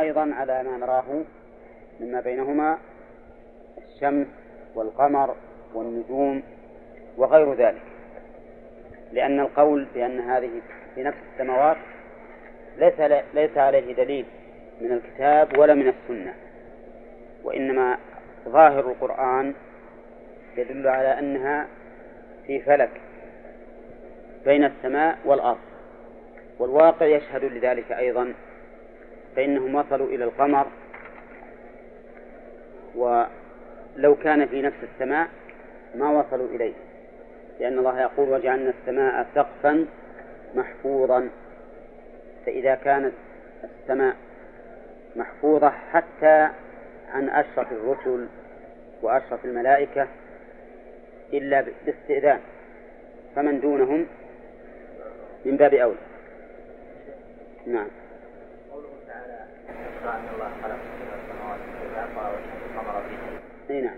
أيضا على ما نراه مما بينهما الشمس والقمر والنجوم وغير ذلك. لأن القول بأن هذه في نفس السماوات ليس ليس عليه دليل من الكتاب ولا من السنة. وإنما ظاهر القرآن يدل على أنها في فلك بين السماء والأرض. والواقع يشهد لذلك أيضا فإنهم وصلوا إلى القمر. ولو كان في نفس السماء ما وصلوا إليه لأن الله يقول وجعلنا السماء سقفا محفوظا. فإذا كانت السماء محفوظة حتى عن أشرف الرسل وأشرف الملائكة إلا باستئذان فمن دونهم من باب أولى. نعم. أي نعم.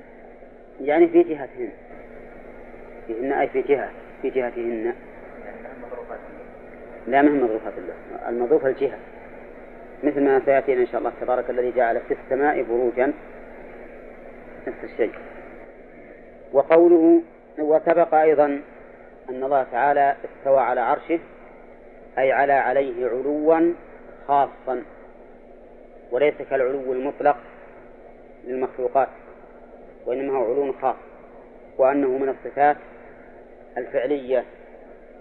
يعني في جهتهن. فيهن أي في جهة في جهتهن. لا ما هي مظروفات الله المظروفة الجهة. مثل ما سيأتينا إن شاء الله تبارك الذي جعل في السماء بروجا نفس الشيء. وقوله وسبق أيضا أن الله تعالى استوى على عرشه أي على عليه علوا خاصا. وليس كالعلو المطلق للمخلوقات وإنما هو علو خاص وأنه من الصفات الفعلية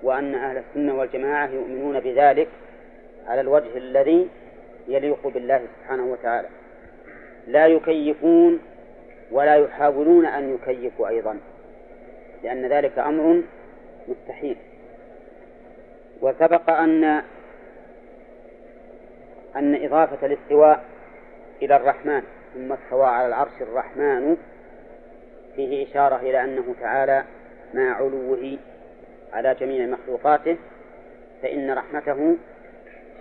وأن أهل السنة والجماعة يؤمنون بذلك على الوجه الذي يليق بالله سبحانه وتعالى. لا يكيفون ولا يحاولون أن يكيفوا أيضا لأن ذلك أمر مستحيل. وسبق أن أن إضافة الاستواء إلى الرحمن ثم استوى على العرش الرحمن. فيه إشارة إلى أنه تعالى مع علوه على جميع مخلوقاته فإن رحمته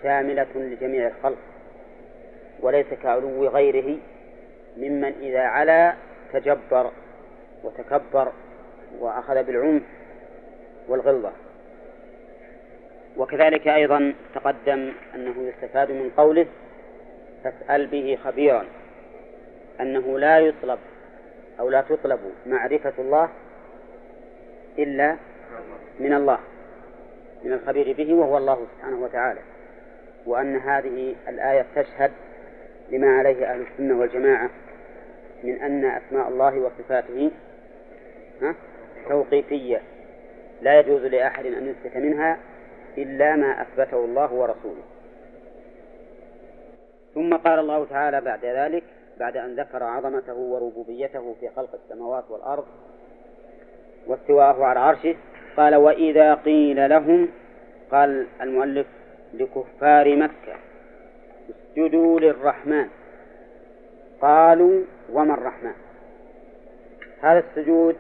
شاملة لجميع الخلق وليس كعلو غيره ممن إذا علا تجبر وتكبر وأخذ بالعنف والغلظة. وكذلك أيضا تقدم أنه يستفاد من قوله فاسأل به خبيرا أنه لا يطلب أو لا تطلب معرفة الله إلا من الله من الخبير به وهو الله سبحانه وتعالى وأن هذه الآية تشهد لما عليه أهل السنة والجماعة من أن أسماء الله وصفاته توقيفية لا يجوز لأحد أن يثبت منها إلا ما أثبته الله ورسوله. ثم قال الله تعالى بعد ذلك بعد أن ذكر عظمته وربوبيته في خلق السماوات والأرض واستواءه على عرشه قال وإذا قيل لهم قال المؤلف لكفار مكة اسجدوا للرحمن. قالوا وما الرحمن؟ هذا السجود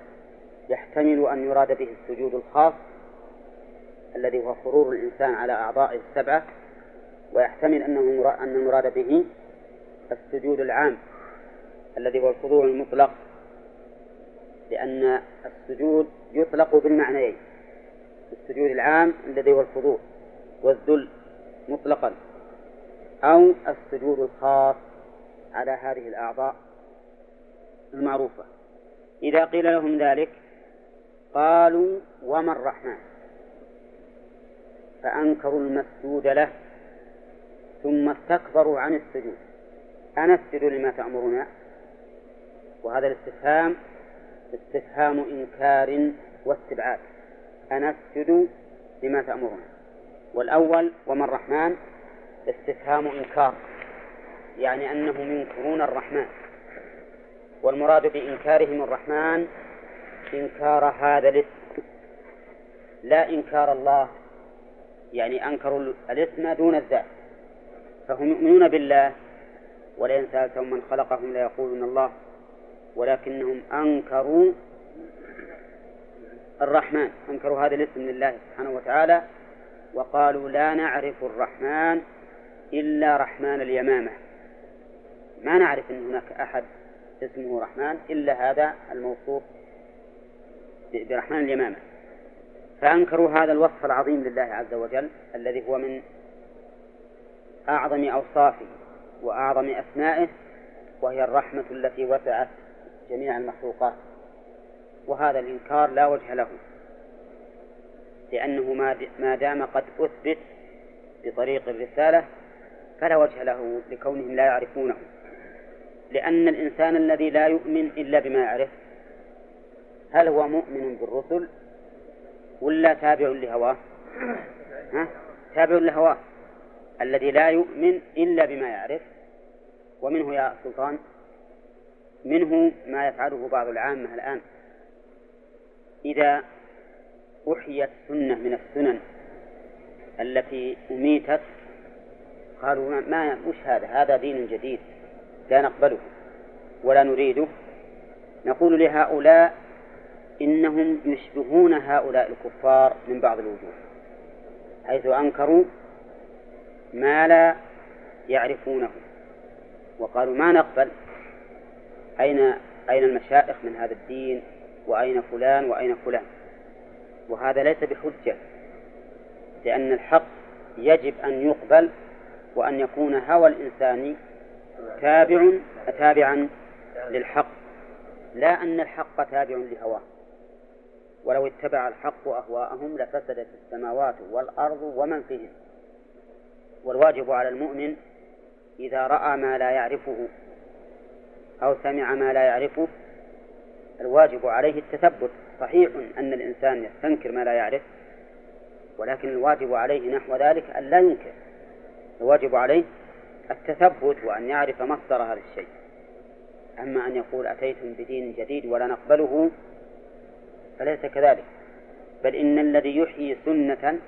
يحتمل أن يراد به السجود الخاص الذي هو خرور الإنسان على أعضائه السبعة ويحتمل أنه أن المراد به السجود العام الذي هو الخضوع المطلق. لأن السجود يطلق بالمعنيين السجود العام الذي هو الخضوع والذل مطلقا أو السجود الخاص على هذه الأعضاء المعروفة. إذا قيل لهم ذلك قالوا وما الرحمن؟ فأنكروا المسجود له ثم استكبروا عن السجود. أنسجد لما تأمرنا؟ وهذا الاستفهام استفهام إنكار واستبعاد. أنسجد لما تأمرنا. والأول وما الرحمن؟ استفهام إنكار. يعني أنهم ينكرون الرحمن. والمراد بإنكارهم الرحمن إنكار هذا الاسم. لا إنكار الله. يعني أنكروا الاسم دون الذات. فهم يؤمنون بالله ولئن سألتهم من خلقهم ليقولون الله ولكنهم أنكروا الرحمن أنكروا هذا الاسم لله سبحانه وتعالى وقالوا لا نعرف الرحمن إلا رحمن اليمامة. ما نعرف أن هناك أحد اسمه رحمن إلا هذا الموصوف برحمن اليمامة. فأنكروا هذا الوصف العظيم لله عز وجل الذي هو من أعظم أوصافه وأعظم أسمائه وهي الرحمة التي وسعت جميع المخلوقات. وهذا الإنكار لا وجه له لأنه ما دام قد أثبت بطريق الرسالة فلا وجه له لكونهم لا يعرفونه. لأن الإنسان الذي لا يؤمن إلا بما يعرف هل هو مؤمن بالرسل؟ ولا تابع لهواه؟ ها؟ تابع لهواه الذي لا يؤمن إلا بما يعرف ومنه يا سلطان منه ما يفعله بعض العامة الآن. إذا أحيت سنة من السنن التي أميتت قالوا ما وش هذا؟ هذا دين جديد لا نقبله ولا نريده. نقول لهؤلاء إنهم يشبهون هؤلاء الكفار من بعض الوجوه حيث أنكروا ما لا يعرفونه وقالوا ما نقبل أين أين المشائخ من هذا الدين؟ وأين فلان؟ وأين فلان؟ وهذا ليس بحجة لأن الحق يجب أن يقبل وأن يكون هوى الإنسان تابع تابعا للحق لا أن الحق تابع لهواه. ولو اتبع الحق أهواءهم لفسدت السماوات والأرض ومن فيهن والواجب على المؤمن إذا رأى ما لا يعرفه أو سمع ما لا يعرفه الواجب عليه التثبت. صحيح أن الإنسان يستنكر ما لا يعرف ولكن الواجب عليه نحو ذلك أن لا ينكر. الواجب عليه التثبت وأن يعرف مصدر هذا الشيء. أما أن يقول أتيتم بدين جديد ولا نقبله فليس كذلك. بل إن الذي يحيي سنة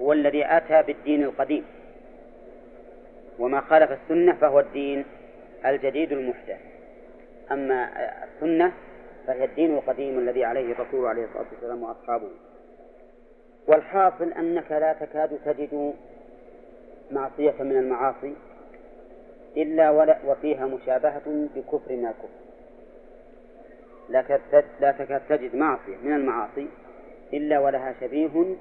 هو الذي أتى بالدين القديم. وما خالف السنة فهو الدين الجديد المحدث. أما السنة فهي الدين القديم الذي عليه الرسول عليه الصلاة والسلام وأصحابه. والحاصل أنك لا تكاد تجد معصية من المعاصي إلا وفيها مشابهة بكفر من الكفر لا تكاد تجد معصية من المعاصي إلا ولها شبيه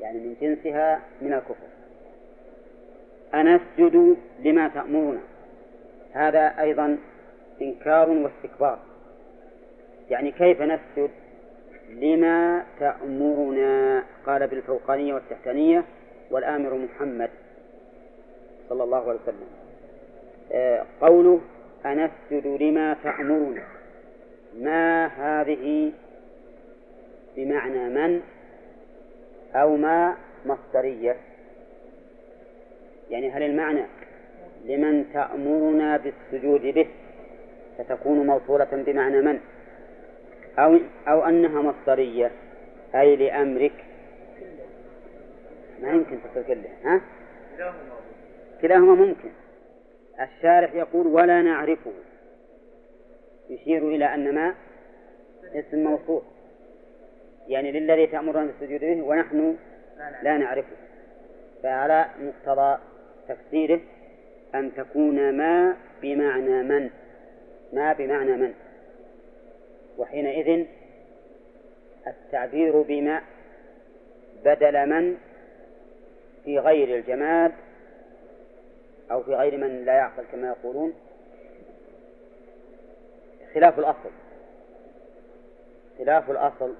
يعني من جنسها من الكفر. أنسجد لما تأمرنا هذا أيضا إنكار واستكبار. يعني كيف نسجد لما تأمرنا قال بالفوقانية والتحتانية والآمر محمد صلى الله عليه وسلم. آه، قوله أنسجد لما تأمرنا ما هذه بمعنى من أو ما مصدرية؟ يعني هل المعنى لمن تأمرنا بالسجود به فتكون موصولة بمعنى من؟ أو أو أنها مصدرية أي لأمرك؟ ما يمكن تصل كله ها؟ كلاهما ممكن. الشارح يقول ولا نعرفه. يشير إلى أن ما اسم موصول يعني للذي تأمرنا بالسجود به ونحن لا نعرفه. فعلى مقتضى تفسيره أن تكون ما بمعنى من. ما بمعنى من. وحينئذ التعبير بما بدل من في غير الجماد أو في غير من لا يعقل كما يقولون خلاف الأصل. خلاف الأصل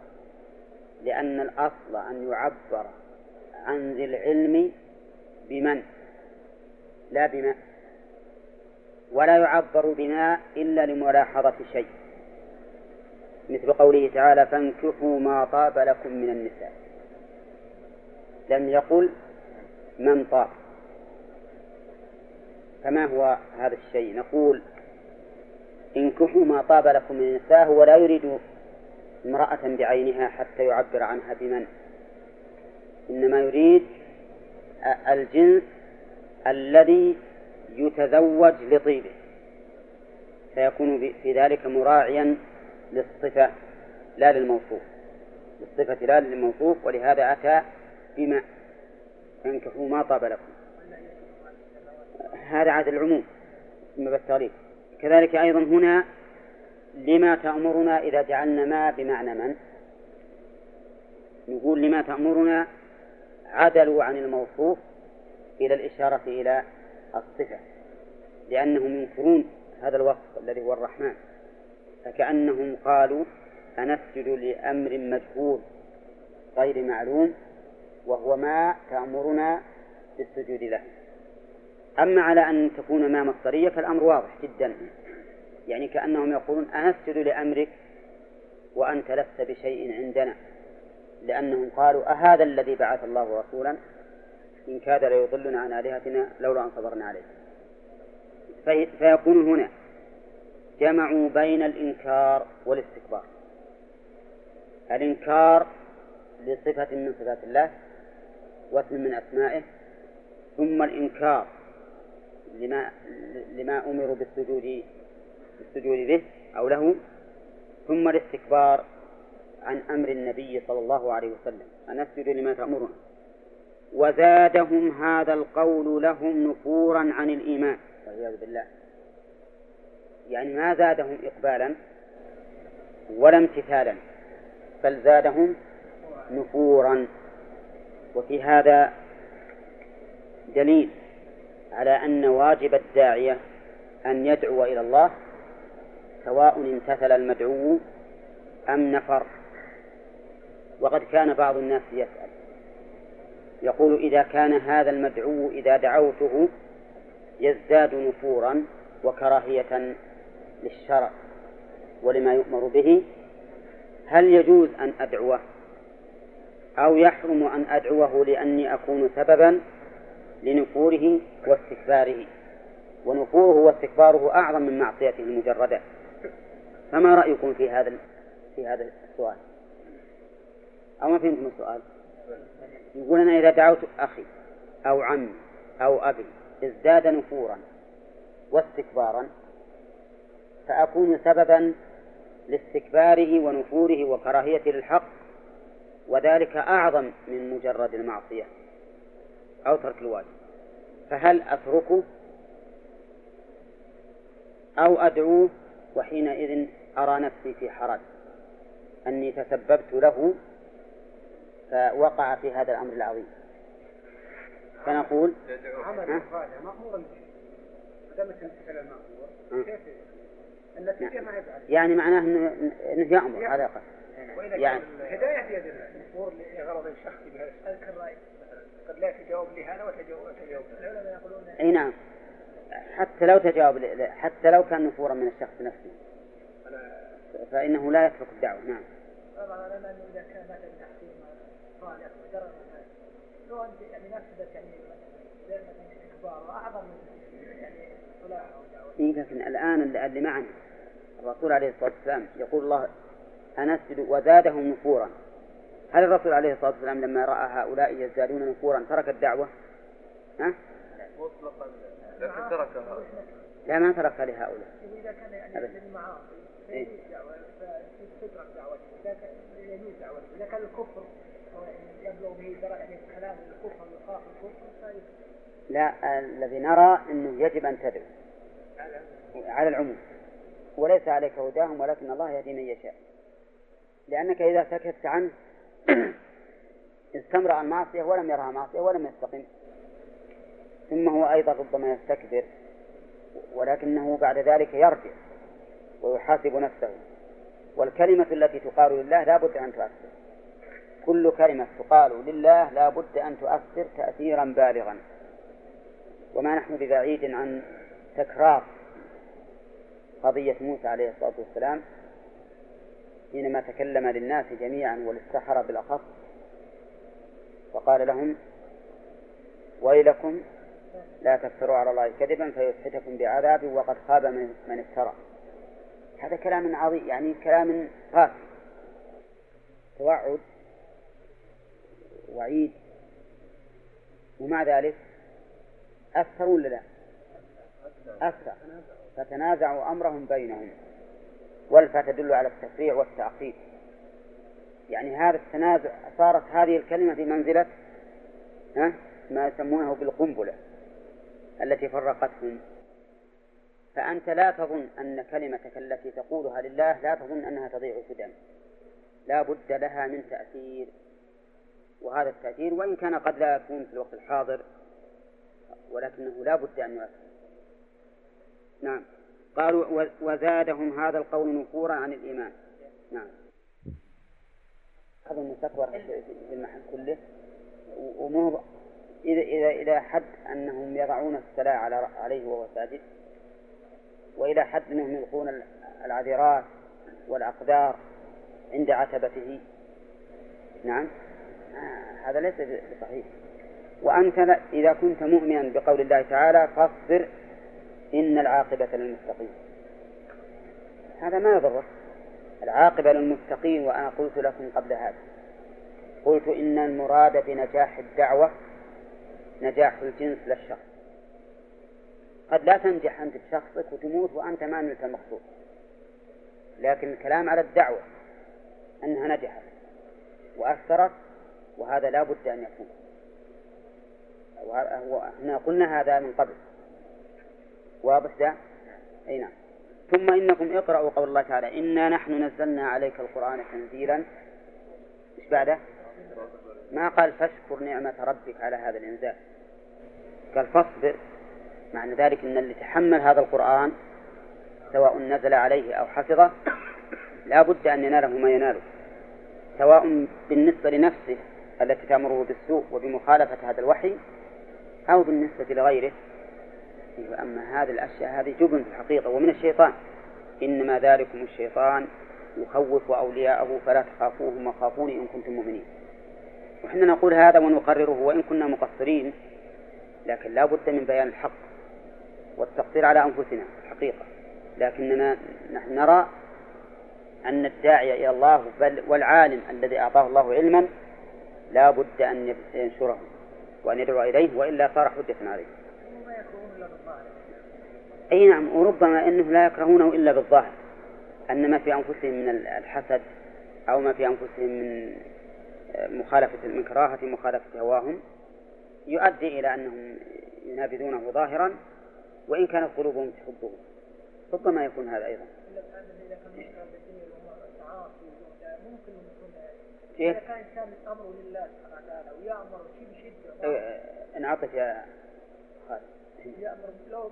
لأن الأصل أن يعبر عن ذي العلم بمن؟ لا بما. ولا يعبر بما إلا لملاحظة شيء. مثل قوله تعالى فانكحوا ما طاب لكم من النساء. لم يقل من طاب. فما هو هذا الشيء؟ نقول انكحوا ما طاب لكم من النساء هو لا يريد امرأة بعينها حتى يعبر عنها بمن. إنما يريد الجنس الذي يتزوج لطيبه. فيكون في ذلك مراعيا للصفة لا للموصوف. للصفة لا للموصوف ولهذا أتى بما فانكحوا ما طاب لكم. هذا عاد العموم. ثم بالتغليب. كذلك أيضا هنا لما تأمرنا إذا جعلنا ما بمعنى من؟ نقول لما تأمرنا عدلوا عن الموصوف إلى الإشارة إلى الصفة لأنهم ينكرون هذا الوصف الذي هو الرحمن فكأنهم قالوا أنسجد لأمر مجهول غير معلوم وهو ما تأمرنا بالسجود له. أما على أن تكون ما مصدرية فالأمر واضح جدا. يعني كأنهم يقولون أنسجد لأمرك وأنت لست بشيء عندنا. لأنهم قالوا أهذا الذي بعث الله رسولا؟ إن كاد ليضلنا عن آلهتنا لولا أن صبرنا عليه. في فيكون هنا. جمعوا بين الإنكار والاستكبار. الإنكار لصفة من صفات الله واسم من أسمائه ثم الإنكار لما لما أمروا بالسجود بالسجود به أو له ثم الاستكبار عن أمر النبي صلى الله عليه وسلم. أن نسجد لما تأمرنا. وزادهم هذا القول لهم نفورا عن الإيمان. والعياذ بالله. يعني ما زادهم إقبالا ولا امتثالا بل زادهم نفورا. وفي هذا دليل. على أن واجب الداعية أن يدعو إلى الله سواء امتثل المدعو أم نفر. وقد كان بعض الناس يسأل يقول إذا كان هذا المدعو إذا دعوته يزداد نفورا وكراهية للشرع ولما يؤمر به هل يجوز أن أدعوه؟ أو يحرم أن أدعوه لأني أكون سببا؟ لنفوره واستكباره ونفوره واستكباره أعظم من معصيته المجردة فما رأيكم في هذا في هذا السؤال؟ أو ما فهمتم السؤال؟ يقول أنا إذا دعوت أخي أو عمي أو أبي ازداد نفورا واستكبارا فأكون سببا لاستكباره ونفوره وكراهيته للحق وذلك أعظم من مجرد المعصية أو ترك الواجب. فهل أتركه أو أدعوه وحينئذ أرى نفسي في حرج؟ أني تسببت له فوقع في هذا الأمر العظيم. فنقول عمل مأمورا يعني معناه إنه يأمر هذا يعني الهداية في يد الله المأمور لغرض شخصي بهذا الرأي قد لا تجاوب لهذا وتجاوب وتجاوب. العلماء يقولون إي نعم. حتى لو تجاوب حتى لو كان نفورا من الشخص نفسه. فإنه لا يترك الدعوة نعم. طبعا أنا إذا كان مثلا تحصيل صالح وجرى لو أنت يعني نفسك يعني استكبار أعظم من يعني صلاح أو دعوة. لكن الآن اللي معنا الرسول عليه الصلاة والسلام يقول الله أنسجد وزادهم نفورا هل الرسول عليه الصلاة والسلام لما رأى هؤلاء يزدادون نفورا ترك الدعوة؟ ها؟ مطلقا لكن تركها لا ما تركها لهؤلاء إذا كان يعني للمعاصي إيه؟ دعوة فتترك دعوته إذا كان يجوز دعوته إذا كان الكفر يبلغ به درجة يعني كلام الكفر الكفر لا الذي نرى أنه يجب أن تدعو على العموم وليس عليك هداهم ولكن الله يهدي من يشاء لأنك إذا سكت عنه استمر المعصية ولم يرها معصية ولم يستقم. ثم هو أيضا ربما يستكبر ولكنه بعد ذلك يرجع ويحاسب نفسه. والكلمة التي تقال لله لا بد أن تؤثر. كل كلمة تقال لله لا بد أن تؤثر تأثيرا بالغا. وما نحن ببعيد عن تكرار قضية موسى عليه الصلاة والسلام. حينما تكلم للناس جميعا وللسحرة بالأخص وقال لهم ويلكم لا تفتروا على الله كذبا فيسحتكم بعذاب وقد خاب من, من افترى. هذا كلام عظيم يعني كلام قاسي توعد وعيد ومع ذلك أثر ولا لا؟ أثر فتنازعوا أمرهم بينهم. والفا تدل على التفريع والتعقيد يعني هذا التنازع صارت هذه الكلمة في منزلة ما يسمونه بالقنبلة التي فرقتهم. فأنت لا تظن أن كلمتك التي تقولها لله لا تظن أنها تضيع سدى لا بد لها من تأثير وهذا التأثير وإن كان قد لا يكون في الوقت الحاضر ولكنه لا بد أن يؤثر. نعم. قالوا وزادهم هذا القول نفورا عن الإيمان. نعم. هذا المستكبر في المحل كله. ومو إذا إذا إلى حد أنهم يضعون الصلاة على عليه وهو ساجد وإلى حد أنهم يلقون العذرات والأقدار عند عتبته. نعم. آه هذا ليس بصحيح. وأنت إذا كنت مؤمنا بقول الله تعالى فاصبر إن العاقبة للمتقين. هذا ما يضرك العاقبة للمتقين وأنا قلت لكم قبل هذا. قلت إن المراد بنجاح الدعوة نجاح الجنس لا الشخص قد لا تنجح أنت بشخصك وتموت وأنت ما نلت المقصود. لكن الكلام على الدعوة أنها نجحت وأثرت وهذا لا بد أن يكون. وإحنا قلنا هذا من قبل. واضح ذا أي نعم. ثم إنكم اقرأوا قول الله تعالى إنا نحن نزلنا عليك القرآن تنزيلا. إيش بعده؟ ما قال فاشكر نعمة ربك على هذا الإنزال. قال فاصبر معنى ذلك أن اللي تحمل هذا القرآن سواء نزل عليه أو حفظه لا بد أن يناله ما يناله. سواء بالنسبة لنفسه التي تأمره بالسوء وبمخالفة هذا الوحي أو بالنسبة لغيره. أما هذه الأشياء هذه جبن في الحقيقة ومن الشيطان. إنما ذلكم الشيطان يخوف أولياءه فلا تخافوهم وخافوني إن كنتم مؤمنين. وحنا نقول هذا ونقرره وإن كنا مقصرين لكن لا بد من بيان الحق والتقصير على أنفسنا الحقيقة. لكننا نحن نرى أن الداعية إلى الله بل والعالم الذي أعطاه الله علما لا بد أن ينشره وأن يدعو إليه وإلا صار حجة عليه. أي نعم وربما أنه لا يكرهونه إلا بالظاهر. أن ما في أنفسهم من الحسد أو ما في أنفسهم من مخالفة من كراهة مخالفة هواهم يؤدي إلى أنهم ينابذونه ظاهرا وإن كانت قلوبهم تحبه. ربما يكون هذا أيضا. إذا كان إنسان أمره لله سبحانه وتعالى ويأمر شيء بشدة انعطف يا خالد. يأمر لو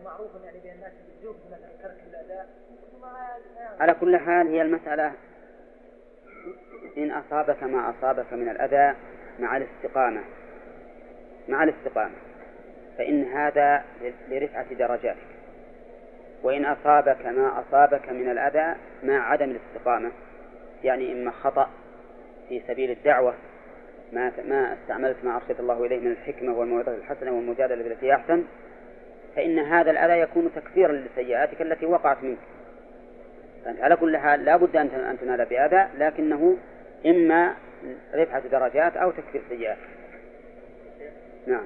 ومعروف يعني بين الناس بالزهد مثلا ترك الأداء على كل حال هي المسألة إن أصابك ما أصابك من الأذى مع الاستقامة. مع الاستقامة. فإن هذا لرفعة درجاتك. وإن أصابك ما أصابك من الأذى مع عدم الاستقامة. يعني إما خطأ في سبيل الدعوة ما ما استعملت ما أرشد الله إليه من الحكمة والموعظة الحسنة والمجادلة بالتي أحسن فإن هذا الأذى يكون تكفيرا لسيئاتك التي وقعت منك. فأنت على كل حال لا بد أن تنال بأذى لكنه إما رفعة درجات أو تكفير سيئات نعم.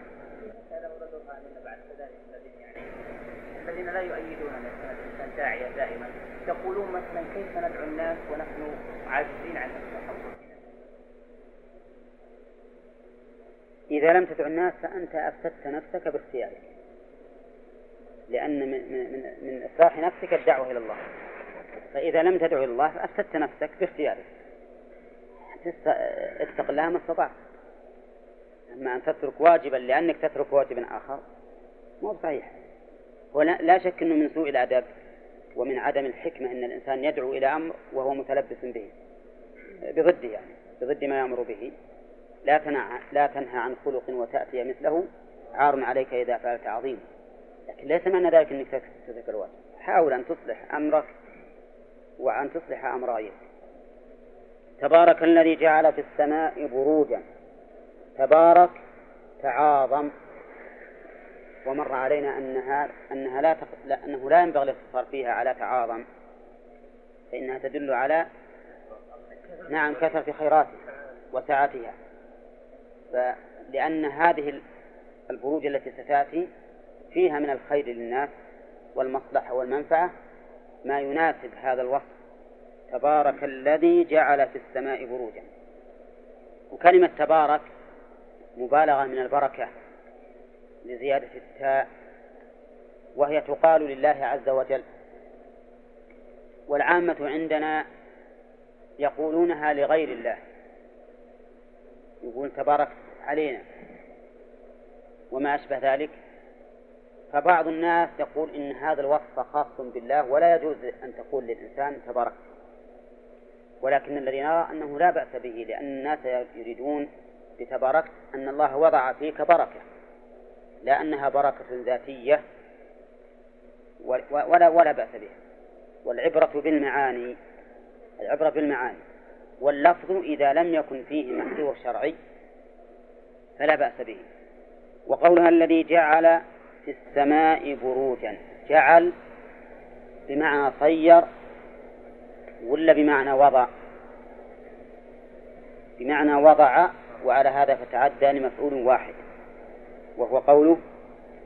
الذين لا يؤيدون الإنسان داعية دائما يقولون مثلا كيف ندعو الناس ونحن عاجزين عن التحول إذا لم تدع الناس فأنت أفسدت نفسك باختيارك. لأن من, من, من إصلاح نفسك الدعوة إلى الله. فإذا لم تدعو إلى الله فأفسدت نفسك باختيارك. اتق الله ما استطعت. أما أن تترك واجبا لأنك تترك واجبا آخر مو صحيح ولا لا شك أنه من سوء الأدب ومن عدم الحكمة أن الإنسان يدعو إلى أمر وهو متلبس به. بضده يعني بضد ما يأمر به. لا تنع لا تنهى عن خلق وتأتي مثله عار عليك إذا فعلت عظيم. لكن ليس معنى ذلك أنك تترك الواجب حاول أن تصلح أمرك وأن تصلح أمر غيرك تبارك الذي جعل في السماء بروجا. تبارك تعاظم. ومر علينا أنها أنها لا, تق... لا أنه لا ينبغي الاقتصار فيها على تعاظم. فإنها تدل على نعم كثرة خيراتها وسعتها. لأن هذه البروج التي ستأتي فيها من الخير للناس والمصلحة والمنفعة ما يناسب هذا الوصف. تبارك الذي جعل في السماء بروجا. وكلمة تبارك مبالغة من البركة لزيادة التاء وهي تقال لله عز وجل. والعامة عندنا يقولونها لغير الله. يقول تبارك علينا. وما أشبه ذلك؟ فبعض الناس يقول إن هذا الوصف خاص بالله ولا يجوز أن تقول للإنسان تبارك. ولكن الذي نرى أنه لا بأس به لأن الناس يريدون بتباركت أن الله وضع فيك بركة. لا أنها بركة ذاتية ولا ولا بأس بها. والعبرة بالمعاني العبرة بالمعاني. واللفظ إذا لم يكن فيه محذور شرعي فلا بأس به. وقولها الذي جعل في السماء بروجا. جعل بمعنى صير ولا بمعنى وضع؟ بمعنى وضع وعلى هذا فتعدى لمفعول واحد وهو قوله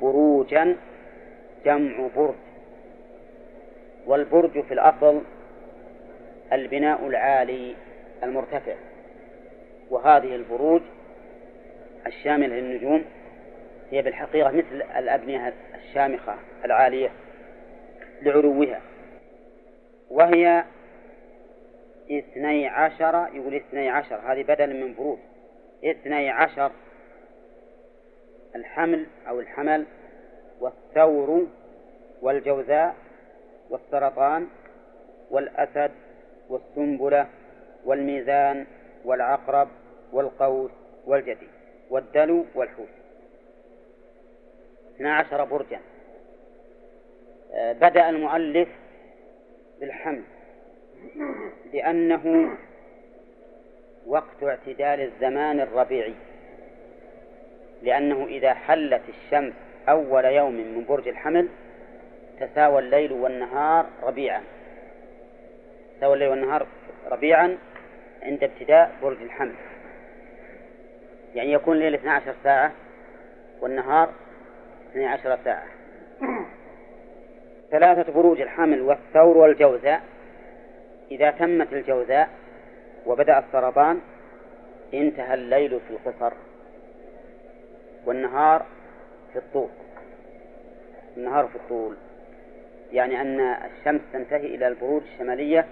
بروجا جمع برج. والبرج في الأصل البناء العالي. المرتفع. وهذه البروج الشاملة للنجوم هي بالحقيقة مثل الأبنية الشامخة العالية لعلوها وهي اثني عشر يقول اثني عشر هذه بدل من بروج. اثني عشر الحمل أو الحمل والثور والجوزاء والسرطان والأسد والسنبلة والميزان والعقرب والقوس والجدي والدلو والحوت. اثنا عشر برجا. آه، بدأ المؤلف بالحمل لأنه وقت اعتدال الزمان الربيعي لأنه إذا حلت الشمس أول يوم من برج الحمل تساوى الليل والنهار ربيعا. تساوى الليل والنهار ربيعا عند ابتداء برج الحمل. يعني يكون الليل 12 ساعة والنهار 12 ساعة. ثلاثة بروج الحمل والثور والجوزاء. إذا تمت الجوزاء وبدأ السرطان انتهى الليل في القصر والنهار في الطول. النهار في الطول. يعني أن الشمس تنتهي إلى البروج الشمالية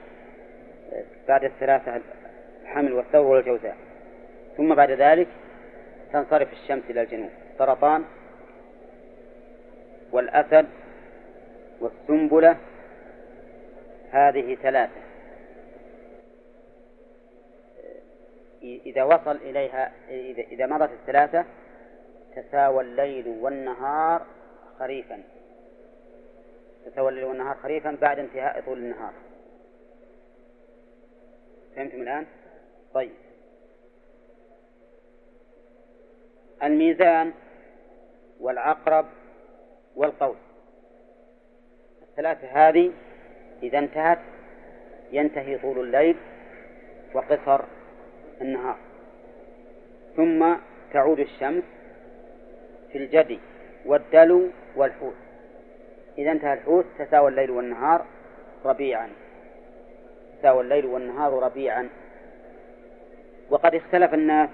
بعد الثلاثة الحمل والثور والجوزاء. ثم بعد ذلك تنصرف الشمس إلى الجنوب. سرطان والأسد والسنبلة هذه ثلاثة. إذا وصل إليها إذا مضت الثلاثة تساوى الليل والنهار خريفا. تساوى الليل والنهار خريفا بعد انتهاء طول النهار. فهمتم الآن؟ طيب. الميزان والعقرب والقوس الثلاثة هذه إذا انتهت ينتهي طول الليل وقصر النهار. ثم تعود الشمس في الجدي والدلو والحوت. إذا انتهى الحوت تساوى الليل والنهار ربيعا. تساوى الليل والنهار ربيعا. وقد اختلف الناس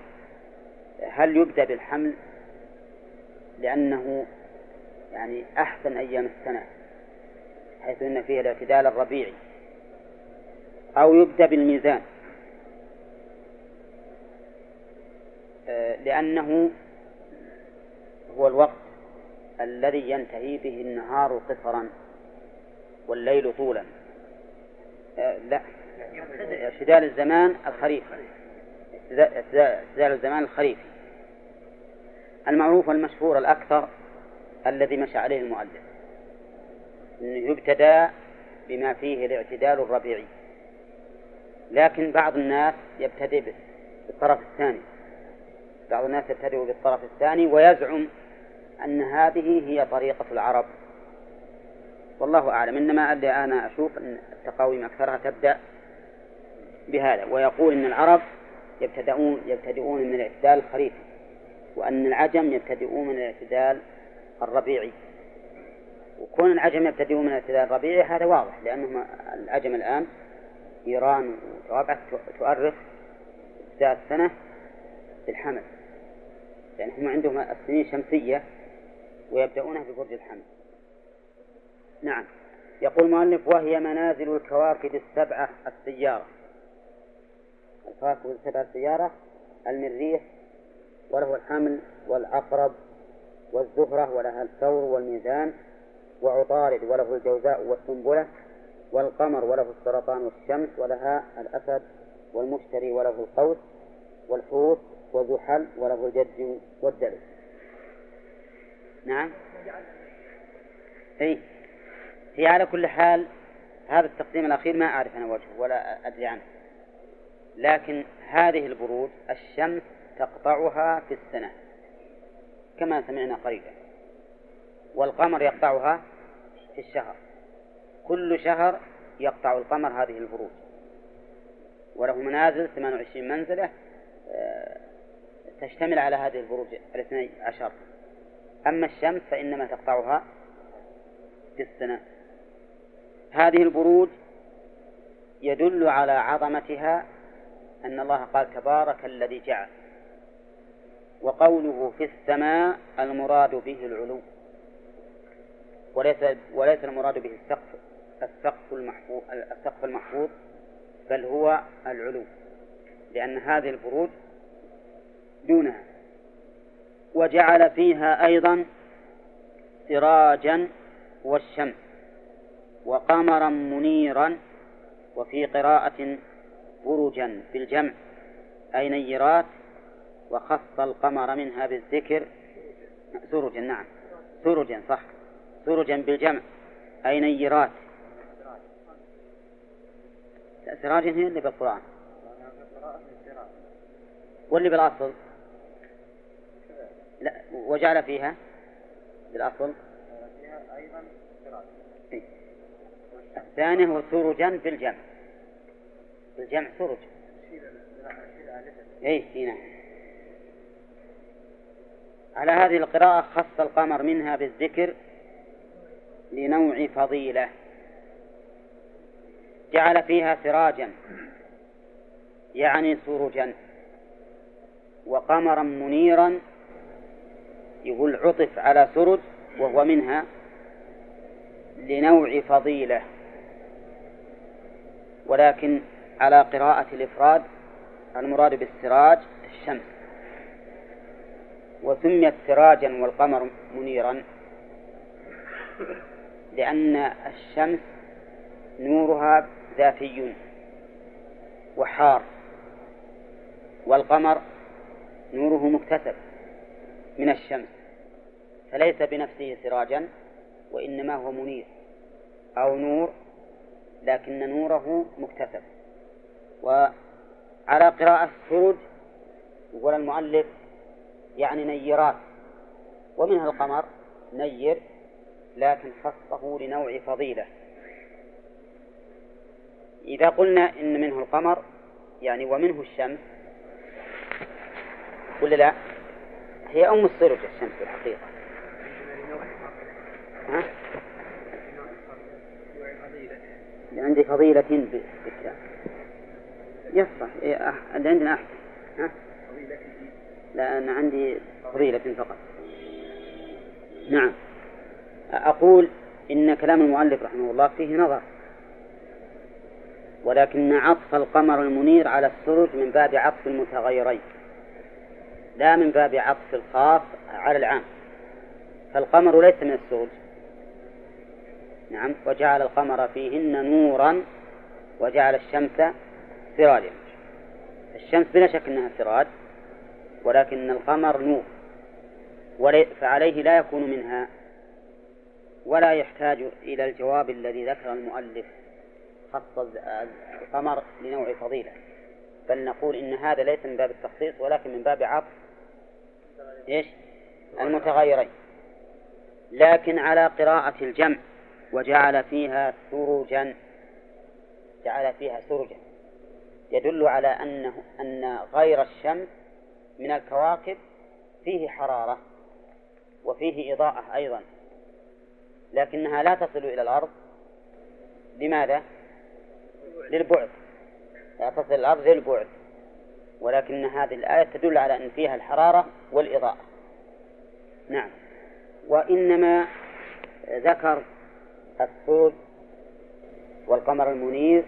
هل يبدأ بالحمل لأنه يعني أحسن أيام السنة حيث أن فيه الاعتدال الربيعي أو يبدأ بالميزان. آه، لأنه هو الوقت الذي ينتهي به النهار قصرا والليل طولا. آه، لا اعتدال الزمان الخريف. اعتدال الزمان الخريفي المعروف والمشهور الأكثر الذي مشى عليه المؤلف أنه يبتدى بما فيه الاعتدال الربيعي. لكن بعض الناس يبتدئ بالطرف الثاني. بعض الناس يبتدئ بالطرف الثاني ويزعم أن هذه هي طريقة العرب. والله أعلم. إنما اللي أنا أشوف أن التقاويم أكثرها تبدأ بهذا ويقول أن العرب يبتدؤون يبتدئون من الاعتدال الخريفي وأن العجم يبتدئون من الاعتدال الربيعي. وكون العجم يبتدئون من الاعتدال الربيعي هذا واضح لأنهم العجم الآن إيران وتوابع تؤرخ ابتداء السنة بالحمل. يعني هم عندهم السنين شمسية ويبدأونها ببرج الحمل. نعم. يقول المؤلف وهي منازل الكواكب السبعة السيارة. الكواكب السبعة السيارة المريخ وله الحمل والعقرب والزهرة ولها الثور والميزان وعطارد وله الجوزاء والسنبلة والقمر وله السرطان والشمس ولها الأسد والمشتري وله القوس والحوت وزحل وله الجد والدلو نعم؟ أي. هي على كل حال هذا التقديم الأخير ما أعرف أنا وجهه ولا أدري عنه. لكن هذه البروج الشمس تقطعها في السنة كما سمعنا قريبا والقمر يقطعها في الشهر كل شهر يقطع القمر هذه البروج وله منازل 28 منزلة آه، تشتمل على هذه البروج الاثني عشر. أما الشمس فإنما تقطعها في السنة. هذه البروج يدل على عظمتها أن الله قال تبارك الذي جعل وقوله في السماء المراد به العلو وليس وليس المراد به السقف السقف المحفوظ السقف المحفوظ بل هو العلو لأن هذه البروج دونها وجعل فيها أيضا سراجا والشمس وقمرا منيرا وفي قراءة برجا بالجمع أي نيرات وخص القمر منها بالذكر. سرجا نعم. سرجا صح. سرجا بالجمع أي نيرات سراجا هي اللي بالقرآن؟ واللي بالأصل؟ لا وجعل فيها بالأصل. إيه. الثاني هو سرجا بالجمع. بالجمع سرج اي نعم. على هذه القراءة خص القمر منها بالذكر لنوع فضيلة. جعل فيها سراجا يعني سرجا وقمرا منيرا يقول عطف على سرج وهو منها لنوع فضيلة. ولكن على قراءة الإفراد المراد بالسراج الشمس. وسميت سراجا والقمر منيرا لأن الشمس نورها ذاتي وحار والقمر نوره مكتسب من الشمس فليس بنفسه سراجا وإنما هو منير أو نور لكن نوره مكتسب. وعلى قراءة سرج يقول المؤلف يعني نيرات ومنها القمر نير لكن خصه لنوع فضيلة إذا قلنا إن منه القمر يعني ومنه الشمس ولا لا؟ هي أم السرج الشمس في الحقيقة ها؟ عندي فضيلة بالكلام يصح إيه اللي عندنا أحسن ها؟ لا أنا عندي فضيلة فقط. نعم. أقول إن كلام المؤلف رحمه الله فيه نظر. ولكن عطف القمر المنير على السرج من باب عطف المتغيرين. لا من باب عطف الخاص على العام. فالقمر ليس من السرج. نعم. وجعل القمر فيهن نورا وجعل الشمس سراجا الشمس بلا شك إنها سراج ولكن القمر نور فعليه لا يكون منها ولا يحتاج إلى الجواب الذي ذكر المؤلف خص القمر لنوع فضيلة. بل نقول إن هذا ليس من باب التخصيص ولكن من باب عطف. إيش؟ المتغيرين. لكن على قراءة الجمع وجعل فيها سرجا جعل فيها سرجا يدل على أنه أن غير الشمس من الكواكب فيه حرارة وفيه إضاءة أيضا لكنها لا تصل إلى الأرض. لماذا؟ للبعد. لا تصل الأرض للبعد ولكن هذه الآية تدل على أن فيها الحرارة والإضاءة. نعم. وإنما ذكر السود والقمر المنير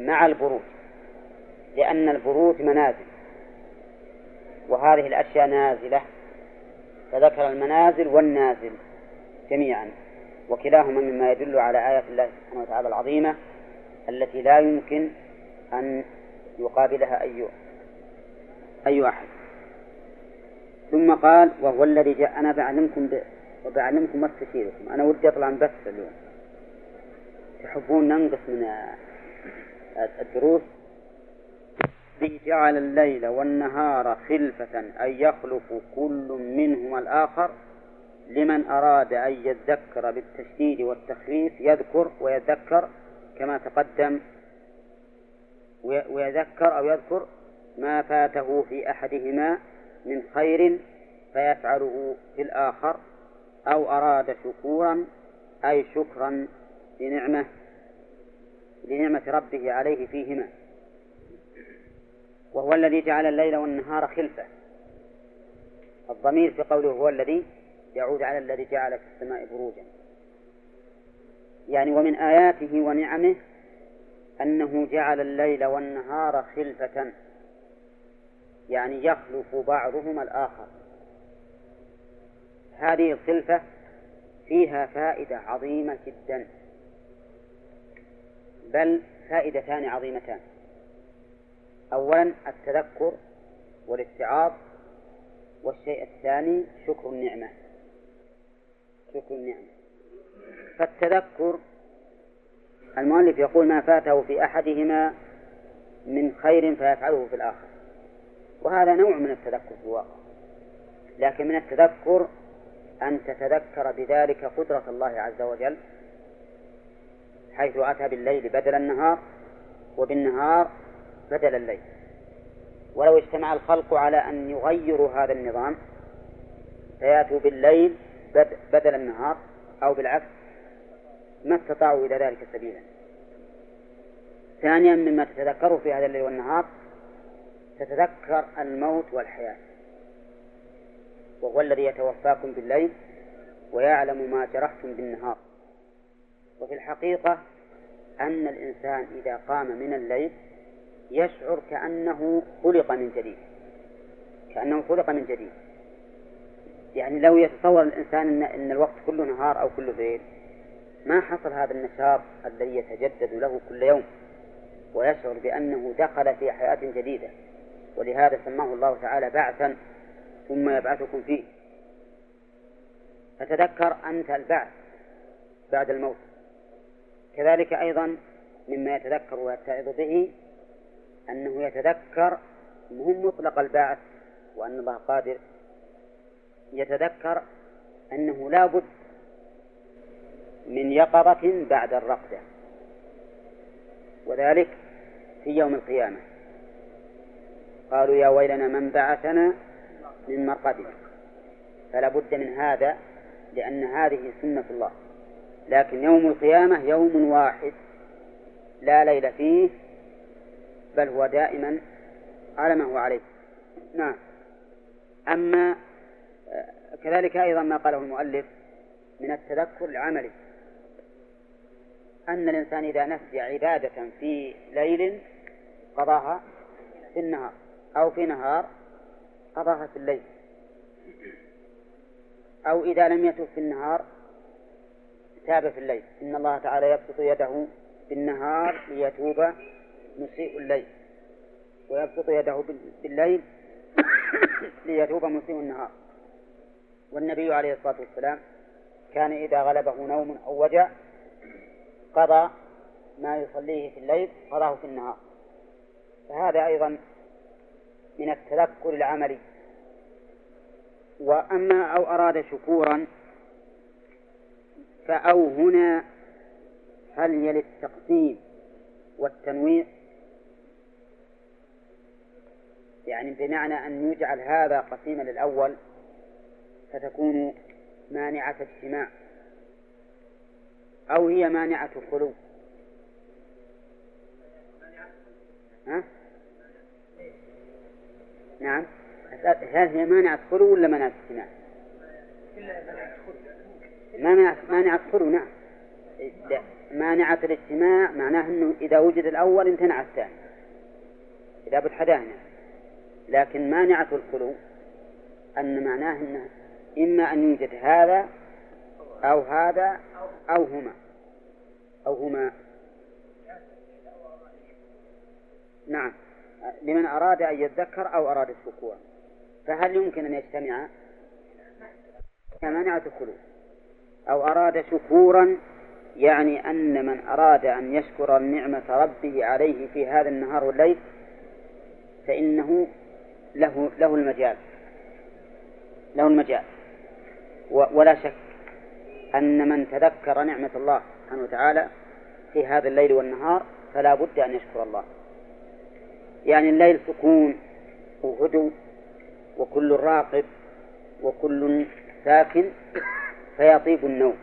مع البروج لأن البروج منازل وهذه الأشياء نازلة فذكر المنازل والنازل جميعا وكلاهما مما يدل على آيات الله سبحانه وتعالى العظيمة التي لا يمكن أن يقابلها أي أي أحد. ثم قال وهو الذي جاء أنا بعلمكم ب... وبعلمكم واستشيركم أنا ودي أطلع بس اليوم. تحبون ننقص من الدروس جعل الليل والنهار خلفة أي يخلف كل منهما الآخر. لمن أراد أن يذكر بالتشديد والتخفيف يذكر ويذكر كما تقدم ويذكر أو يذكر ما فاته في أحدهما من خير فيفعله في الآخر أو أراد شكورا أي شكرا لنعمة لنعمة ربه عليه فيهما. وهو الذي جعل الليل والنهار خلفة. الضمير في قوله هو الذي يعود على الذي جعل في السماء بروجا. يعني ومن آياته ونعمه أنه جعل الليل والنهار خلفة. يعني يخلف بعضهما الآخر. هذه الخلفة فيها فائدة عظيمة جدا. بل فائدتان عظيمتان. أولا التذكر والاتعاظ والشيء الثاني شكر النعمة. شكر النعمة. فالتذكر المؤلف يقول ما فاته في أحدهما من خير فيفعله في الآخر. وهذا نوع من التذكر في الواقع. لكن من التذكر أن تتذكر بذلك قدرة الله عز وجل حيث أتى بالليل بدل النهار وبالنهار بدل الليل. ولو اجتمع الخلق على أن يغيروا هذا النظام فيأتوا بالليل بدل النهار أو بالعكس ما استطاعوا إلى ذلك سبيلا. ثانيا مما تتذكره في هذا الليل والنهار تتذكر الموت والحياة. وهو الذي يتوفاكم بالليل ويعلم ما جرحتم بالنهار. وفي الحقيقة أن الإنسان إذا قام من الليل يشعر كأنه خلق من جديد. كأنه خلق من جديد. يعني لو يتصور الإنسان إن, إن الوقت كله نهار أو كله ليل ما حصل هذا النشاط الذي يتجدد له كل يوم ويشعر بأنه دخل في حياة جديدة. ولهذا سماه الله تعالى بعثا ثم يبعثكم فيه. فتذكر أنت البعث بعد الموت. كذلك أيضا مما يتذكر ويتعظ به أنه يتذكر مهم مطلق البعث وأن الله قادر يتذكر أنه لا بد من يقظة بعد الرقدة وذلك في يوم القيامة. قالوا يا ويلنا من بعثنا من مرقدنا. فلا بد من هذا لأن هذه سنة الله. لكن يوم القيامة يوم واحد لا ليل فيه بل هو دائما على ما هو عليه. نعم. أما كذلك أيضا ما قاله المؤلف من التذكر العملي أن الإنسان إذا نسي عبادة في ليل قضاها في النهار أو في نهار قضاها في الليل. أو إذا لم يتب في النهار تاب في الليل. إن الله تعالى يبسط يده في النهار ليتوب مسيء الليل. ويبسط يده بالليل ليتوب مسيء النهار. والنبي عليه الصلاة والسلام كان إذا غلبه نوم أو وجع قضى ما يصليه في الليل قضاه في النهار. فهذا أيضا من التذكر العملي. وأما أو أراد شكورا فأو هنا هل يلي التقسيم والتنويع يعني بمعنى أن يجعل هذا قسيما للأول فتكون مانعة اجتماع أو هي مانعة خلو ها؟ نعم هل هي مانعة خلو ولا مانعة اجتماع؟ ما مانعة خلو نعم. لا مانعة الاجتماع معناه أنه إذا وجد الأول امتنع الثاني. إذا بتحداهنا لكن مانعة الخلو أن معناه أن إما أن يوجد هذا أو هذا أو هما. أو هما. نعم. لمن أراد أن يذكر أو أراد الشكوى. فهل يمكن أن يجتمعا كمانعة الخلود. أو أراد شكورا يعني أن من أراد أن يشكر نعمة ربه عليه في هذا النهار والليل فإنه له له المجال. له المجال. ولا شك أن من تذكر نعمة الله سبحانه وتعالى في هذا الليل والنهار فلا بد أن يشكر الله. يعني الليل سكون وهدوء وكل راقب وكل ساكن فيطيب النوم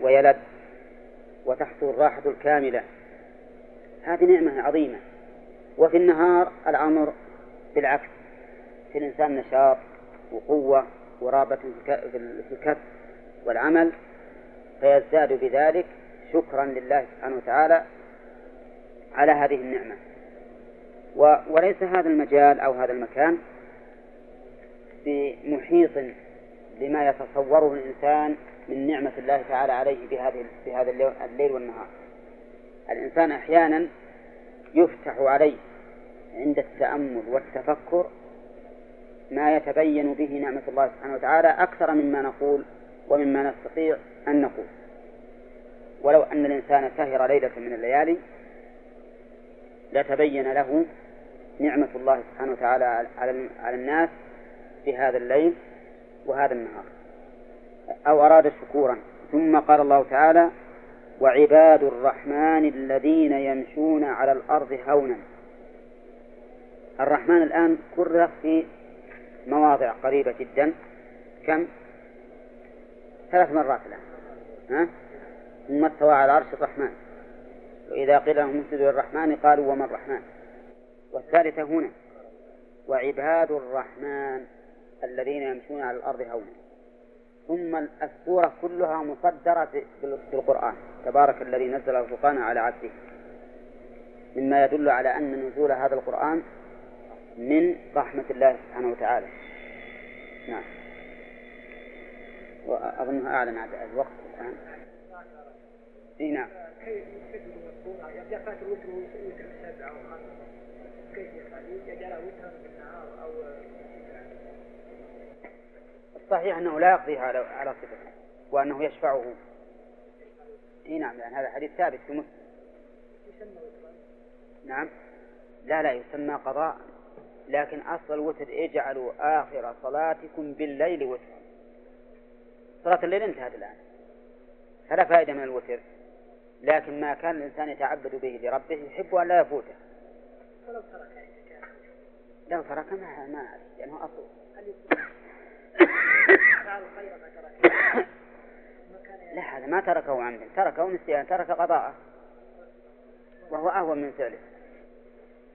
ويلد وتحصل الراحة الكاملة. هذه نعمة عظيمة. وفي النهار الأمر بالعكس. في الإنسان نشاط وقوة ورابة في الكسب والعمل فيزداد بذلك شكرا لله سبحانه وتعالى على هذه النعمة. وليس هذا المجال أو هذا المكان بمحيط لما يتصوره الإنسان من نعمة الله تعالى عليه بهذه بهذا الليل والنهار. الإنسان أحيانا يفتح عليه عند التأمل والتفكر ما يتبين به نعمة الله سبحانه وتعالى أكثر مما نقول ومما نستطيع أن نقول. ولو أن الإنسان سهر ليلة من الليالي لتبين له نعمة الله سبحانه وتعالى على الناس في هذا الليل وهذا النهار. أو أراد شكورا. ثم قال الله تعالى وعباد الرحمن الذين يمشون على الأرض هونا. الرحمن الآن كرر في مواضع قريبة جدا. كم؟ ثلاث مرات الآن. ها؟ ثم استوى على عرش الرحمن. وإذا قيل لهم اسجدوا للرحمن قالوا وما الرحمن؟ والثالثة هنا وعباد الرحمن الذين يمشون على الأرض هونا. ثم السورة كلها مصدرة بالقرآن تبارك الذي نزل الفرقان على عبده. مما يدل على أن نزول هذا القرآن من رحمة الله سبحانه وتعالى. نعم. وأظنها أعلن عن الوقت الآن. إي نعم. كيف يفعل؟ يجعلها وترا بالنهار أو الصحيح أنه لا يقضيها على على صفته وأنه يشفعه. إي نعم يعني هذا حديث ثابت في مسلم. نعم. لا لا يسمى قضاء لكن أصل الوتر اجعلوا آخر صلاتكم بالليل وترا صلاة الليل انتهت الآن. فلا فائدة من الوتر. لكن ما كان الإنسان يتعبد به لربه يحب أن لا يفوته. لو ترك لو ترك ما ما لأنه يعني أصل لا هذا ما تركه عمدا. تركه نسيان ترك قضاءه. وهو أهون من فعله.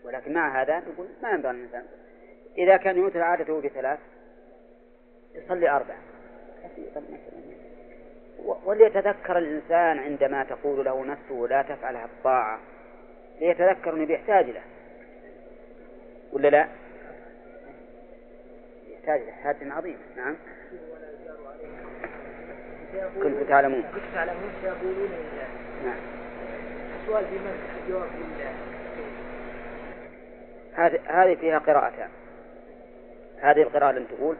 ولكن مع هذا نقول ما ينبغي الإنسان إذا كان يوتر عادته بثلاث يصلي أربع وليتذكر الإنسان عندما تقول له نفسه لا تفعل الطاعة ليتذكر أنه بيحتاج له. ولا لا؟ يحتاج له حاجة عظيمة نعم. كنت تعلمون. كنت تعلمون سيقولون نعم. السؤال في من؟ الجواب لله هذه هذه فيها قراءتان هذه القراءة التي تقول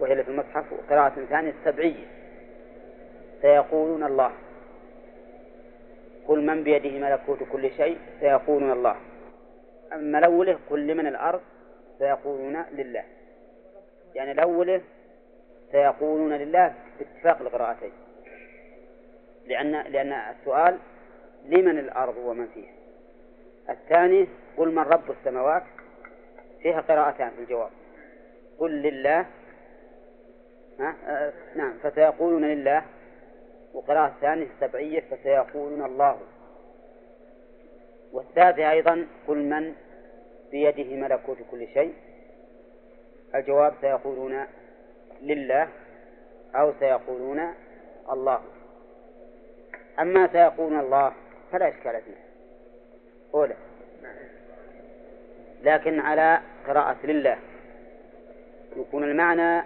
وهي في المصحف. وقراءة ثانية السبعية سيقولون الله. قل من بيده ملكوت كل شيء سيقولون الله. أما الأولى قل لمن الأرض سيقولون لله. يعني الأولى سيقولون لله باتفاق القراءتين. لأن لأن السؤال لمن الأرض ومن فيها؟ الثاني قل من رب السماوات؟ فيها قراءتان في الجواب. قل لله. ها؟ آه نعم فسيقولون لله. وقراءة الثانية السبعية فسيقولون الله. والثالثة أيضا قل من بيده ملكوت كل شيء. الجواب سيقولون لله أو سيقولون الله. أما سيقولون الله فلا إشكال فيه. أولى لكن على قراءة لله يكون المعنى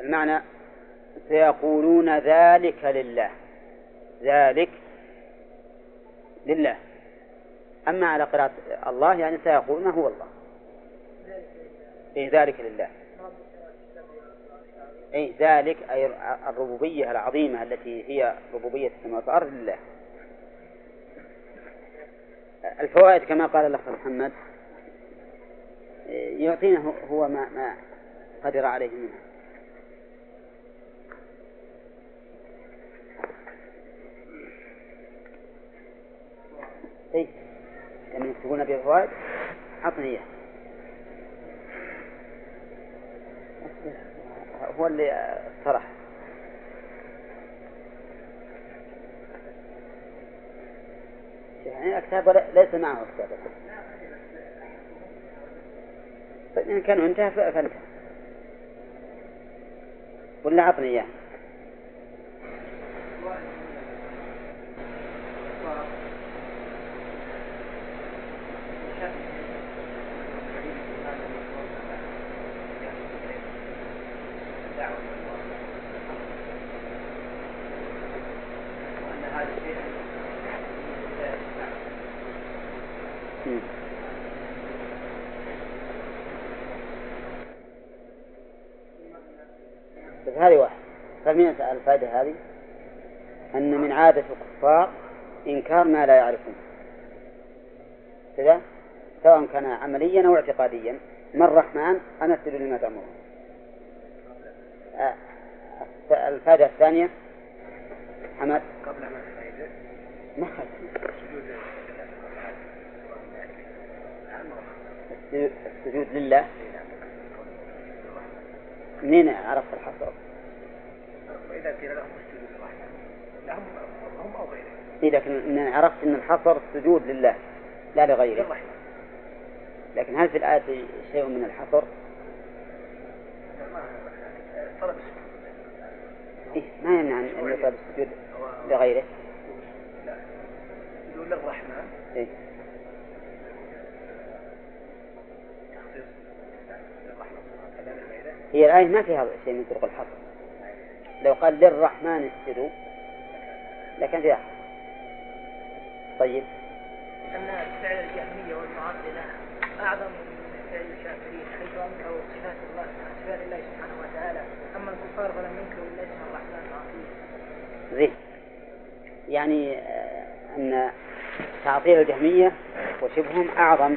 المعنى سيقولون ذلك لله. ذلك لله. أما على قراءة الله يعني سيقولون هو الله. إيه ذلك لله. أي ذلك أي الربوبية العظيمة التي هي ربوبية السماوات والأرض لله. الفوائد كما قال الأخ محمد يعطينا هو ما ما قدر عليه منها. اي لما يكتبون بها فوائد عطني اياه هو اللي اقترح. يعني الكتاب ليس معه كتاب طيب إن كان انتهى فانتهى. ولا عطني إياه. الفائدة هذه؟ أن من عادة الكفار إنكار ما لا يعرفون. كذا؟ سواء كان عمليا أو اعتقاديا. من الرحمن؟ أنا أسجد لما تأمرون. آه، الفائدة الثانية؟ حمد. قبل ما ما السجود لله. منين عرفت الحصر؟ وإذا قيل لهم اسجدوا للرحمن لهم هم أو غيرهم إيه لكن إن عرفت أن الحصر السجود لله لا لغيره. للرحمن لكن هل في الآية شيء من الحصر؟ طلب السجود. إيه ما يمنع أن يطلب السجود لغيره. لا. يقول للرحمن إيه. هي الآية ما فيها شيء من طرق الحصر. لو قال للرحمن اسجدوا لكن فيها طيب. أن فعل الجهمية والمعطلة أعظم من فعل الشاكرين حيث أنكروا صفات الله صفات الله سبحانه وتعالى. أما الكفار فلم ينكروا إلا اسم الرحمن العظيم زين. يعني آه، أن تعطيل الجهمية وشبههم أعظم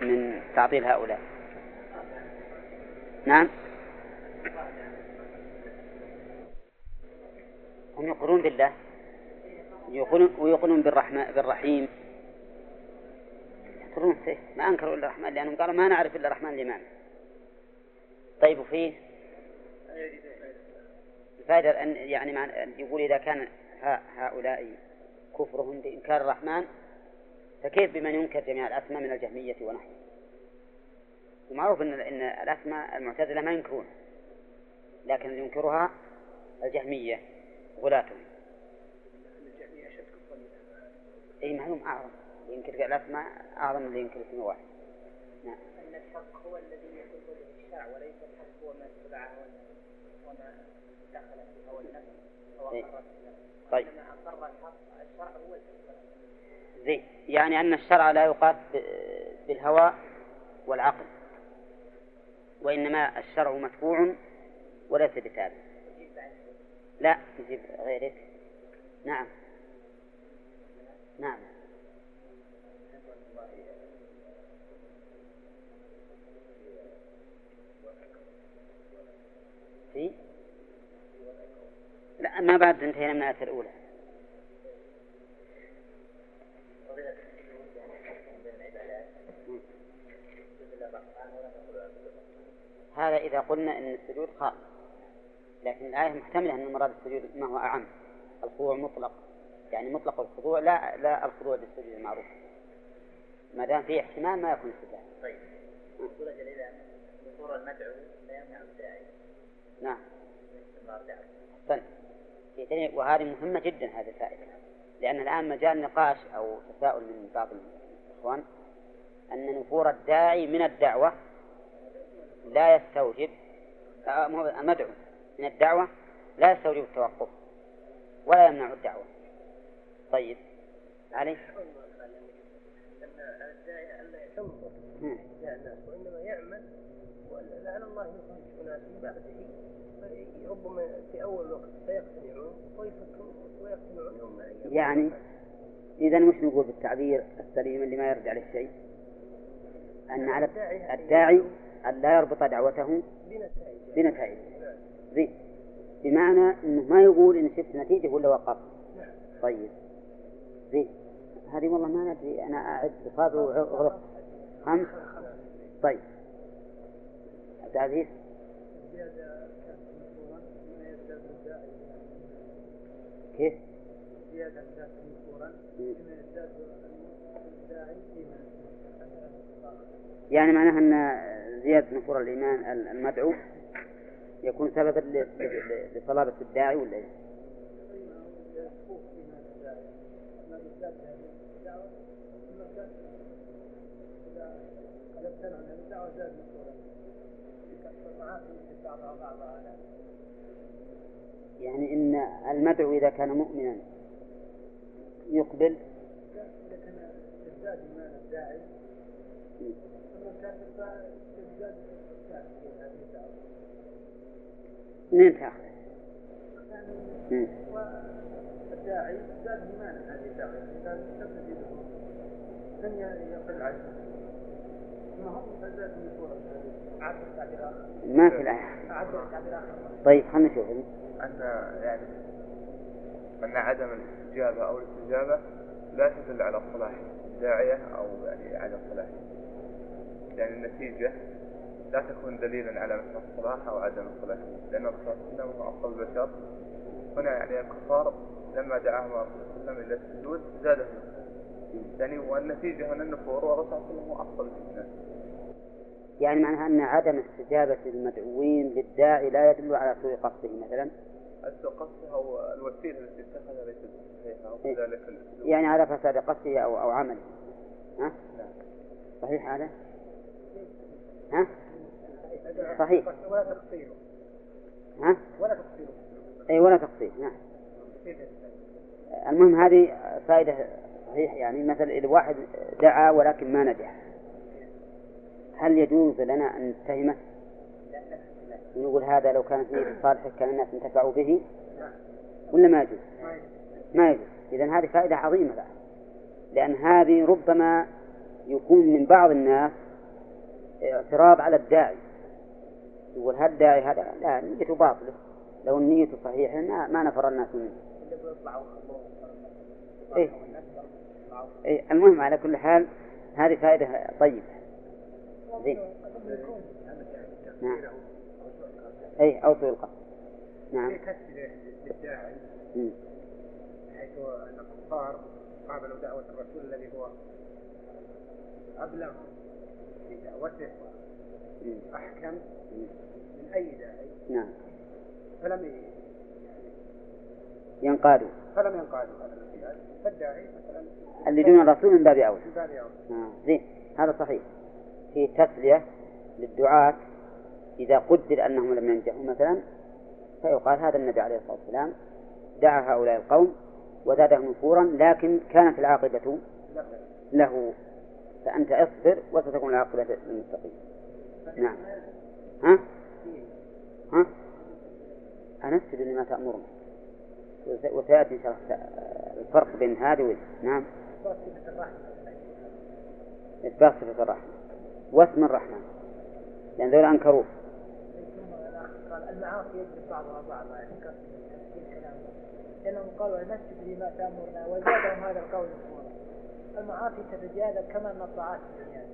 من تعطيل هؤلاء. نعم. هم يقرون بالله. يقولون ويقولون بالرحمن بالرحيم. يقولون فيه. ما أنكروا إلا الرحمن لأنهم قالوا ما نعرف إلا الرحمن الإمام. طيب وفيه الفائدة أن يعني يقول إذا كان هؤلاء كفرهم بإنكار الرحمن فكيف بمن ينكر جميع الأسماء من الجهمية ونحوه؟ ومعروف أن إن الأسماء المعتزلة ما ينكرون لكن ينكرها الجهمية. من أي معلوم أعظم. ينكر الأسماء أعظم من اللي ينكر اسم واحد. نعم. أن الحق هو الذي يقول به الشرع وليس الحق هو ما اتبعه وما دخل في هوى النفس أو إيه. به طيب. أقر الحق الشرع هو زين. يعني أن الشرع لا يقاس بالهوى والعقل. وإنما الشرع متبوع وليس بتابع. لا يجيب غيرك. نعم. نعم. في؟ لا ما بعد انتهينا من الآية الأولى. هذا إذا قلنا أن السجود خاص. لكن الآية محتملة أن مراد السجود ما هو أعم. الخضوع مطلق. يعني مطلق الخضوع لا لا الخضوع للسجود المعروف. ما دام فيه احتمال ما يكون استدلال طيب. يقول جل إذا ظهور المدعو لا يمنع الداعي. نعم. دعوته طيب. وهذه مهمة جدا هذه الفائدة. لأن الآن مجال نقاش أو تساؤل من بعض الإخوان أن نفور الداعي من الدعوة لا يستوجب آه، مو المدعو من الدعوة لا يستوجب التوقف ولا يمنع الدعوة. طيب علي؟ يعني إذا وش نقول بالتعبير السليم اللي ما يرجع للشيء؟ أن على الداعي أن لا يربط دعوته بنتائج زين بمعنى أنه ما يقول إن شفت نتيجة ولا وقف. طيب. زين. هذه والله ما ندري. أنا أعد صابر وغلط. خمس. طيب. عبد العزيز. كيف؟ يعني معناها أن زيادة نفور الإيمان المدعو يكون سببا لصلابة الداعي ولا على يعني إن المدعو إذا كان مؤمنا يقبل. إذا كان يزداد إيمان الداعي في هذه الدعوة منين آخر ما في الآية. طيب خلنا نشوف. أن يعني أن عدم الاستجابة أو الاستجابة لا تدل على صلاح الداعية أو يعني عدم صلاحه يعني النتيجة لا تكون دليلا على مثل الصلاح أو عدم الصلاح لأن الرسول صلى الله عليه وسلم البشر هنا يعني الكفار لما دعاهم الرسول صلى الله عليه وسلم إلى السجود زادهم يعني والنتيجة هنا النفور والرسول صلى الله عليه وسلم هو أفضل الناس يعني معناها أن عدم استجابة المدعوين للداعي لا يدل على سوء قصده مثلا قصدها هو الوسيلة التي اتخذها ليست صحيحة إيه. يعني على فساد قصده أو أو عمله ها؟ نعم. صحيح هذا؟ ها؟ صحيح. ولا تقصيره ها؟ ولا تقصيره أي ولا تقصير نعم. المهم هذه فائدة صحيح يعني مثلا إذا واحد دعا ولكن ما نجح. هل يجوز لنا أن نتهمه؟ ونقول هذا لو كانت نية صالحة كان الناس انتفعوا به؟ ولا ما يجوز؟ ما يجوز. إذا هذه فائدة عظيمة بعد لأن هذه ربما يكون من بعض الناس اعتراض على الداعي. يقول هل الداعي هذا لا نيته باطلة. لو النية صحيحة ما, ما نفر الناس منه. إيه؟ إيه. المهم على كل حال هذه فائدة طيبة. زين. نعم. أي أو القصد نعم. للداعي مم. حيث أن الكفار قابلوا دعوة الرسول الذي هو أبلغ في دعوته. مم. من أي داعي. نعم. فلم ي- ينقادوا فلم ينقادوا هذا الانقياد فالداعي مثلا اللي دون الرسول من باب أولى من باب أولى آه. زين. هذا صحيح. في تسلية للدعاة إذا قدر أنهم لم ينجحوا مثلا فيقال هذا النبي عليه الصلاة والسلام دعا هؤلاء القوم وزادهم نفورا لكن كانت العاقبة له. فأنت اصبر وستكون العاقبة للمتقين. نعم. ها؟ ها؟ أنسجد لما تأمرنا. وس- وسيأتي الله الفرق بين هذه وذي. نعم. إثبات صفة الرحمة. واسم الرحمن لأن ذول أنكروه. المعاصي يجلب بعضها بعضا يعني لأنهم قالوا نسجد لما تأمرنا وزادهم هذا القول المعاصي تتجاذب كما أن الطاعات تتجاذب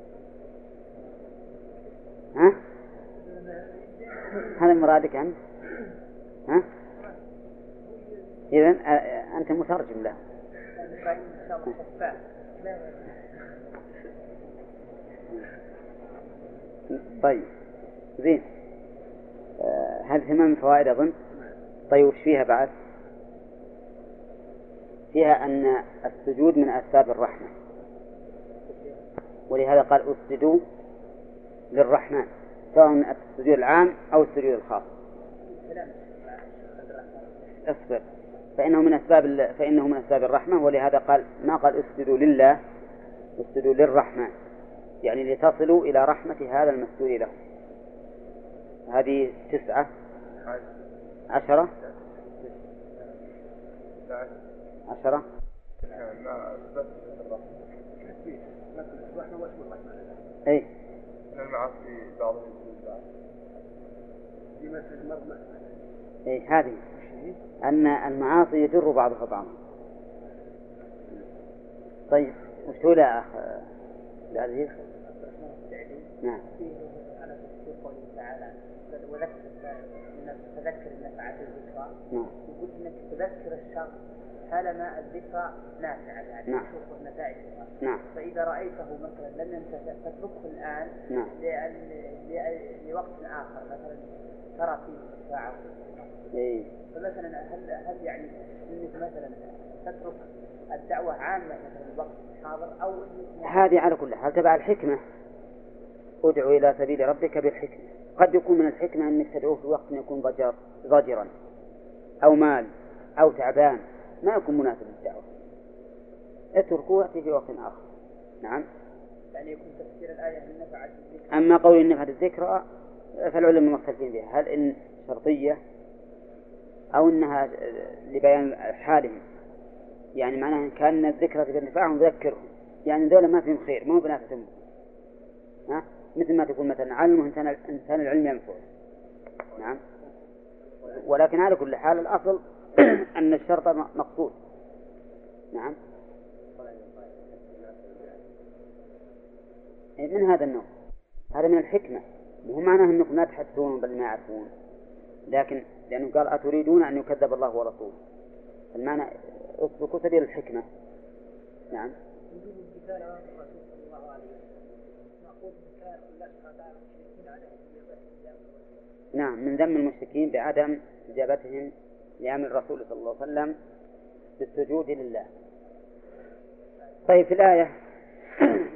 ها؟ هذا مرادك أنت؟ ها؟ إذا أنت مترجم له طيب زين هذه ثمان فوائد أظن طيب وش فيها بعد؟ فيها أن السجود من أسباب الرحمة ولهذا قال أسجدوا للرحمن سواء السجود العام أو السجود الخاص. اصبر. فإنه من أسباب فإنه من أسباب الرحمة ولهذا قال ما قال اسجدوا لله اسجدوا للرحمن. يعني لتصلوا إلى رحمة هذا المسجود له. هذه تسعة. عشرة. عشرة. أي. المرمى أي هذه. أن المعاصي يجر بعضها بعضا طيب وش يا أخ العزيز؟ نعم. وذكر تذكر النفعات الذكرى نعم. يقول انك تذكر الشر حالما الذكرى نافعه يعني نعم. تشوف نتائجها نعم فإذا رأيته مثلا لم ينتفع تتركه الآن نعم. لأن- لوقت آخر مثلا ترى فيه الشفاعه أي فمثلا هل هل يعني إنك مثلا تترك الدعوة عامة مثلا الوقت الحاضر أو انك هذه على كل حال تبع الحكمة. ادعو إلى سبيل ربك بالحكمة. قد يكون من الحكمة أنك تدعوه في وقت يكون ضجر ضجرا أو مال أو تعبان. ما يكون مناسب للدعوة. اتركه وأتي في وقت آخر. نعم. يعني يكون تفسير الآية من نفعت الذكرى أما قول إن بعد الذكرى فالعلماء مختلفين فيها. هل إن شرطية؟ أو إنها لبيان حالهم. يعني معناها إن كان الذكرى بنفعهم ذكرهم. يعني ذولا ما فيهم خير ما هو بنافعهم ها؟ مثل ما تقول مثلا علمه إنسان إنسان العلم ينفعه نعم. ولكن على كل حال الأصل أن الشرط مقصود. نعم. إيه، من هذا النوع؟ هذا من الحكمة. مو معناه أنكم لا تحدثون بل ما يعرفون. لكن لأنه قال أتريدون أن يكذب الله ورسوله. المعنى اتركوا سبيل الحكمة. نعم. نعم من ذم المشركين بعدم إجابتهم لأمر الرسول صلى الله عليه وسلم بالسجود لله. طيب في الآية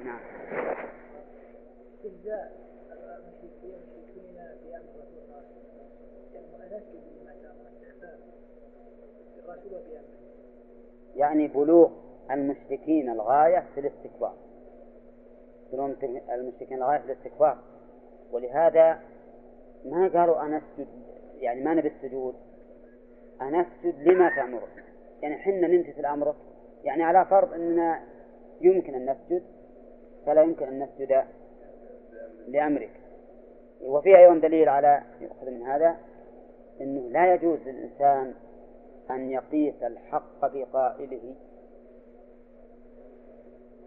نعم. استهزاء المشركين بامر الرسول صلى الله عليه وسلم يعني بلوغ المشركين الغاية في الاستكبار. بلوغ المشركين الغاية في الاستكبار. ولهذا ما قالوا أنسجد يعني ما نبي السجود أنسجد لما تأمر يعني حنا نمتثل أمرك يعني على فرض أننا يمكن أن نسجد فلا يمكن أن نسجد لأمرك. وفي أيضا دليل على يؤخذ من هذا أنه لا يجوز للإنسان أن يقيس الحق بقائله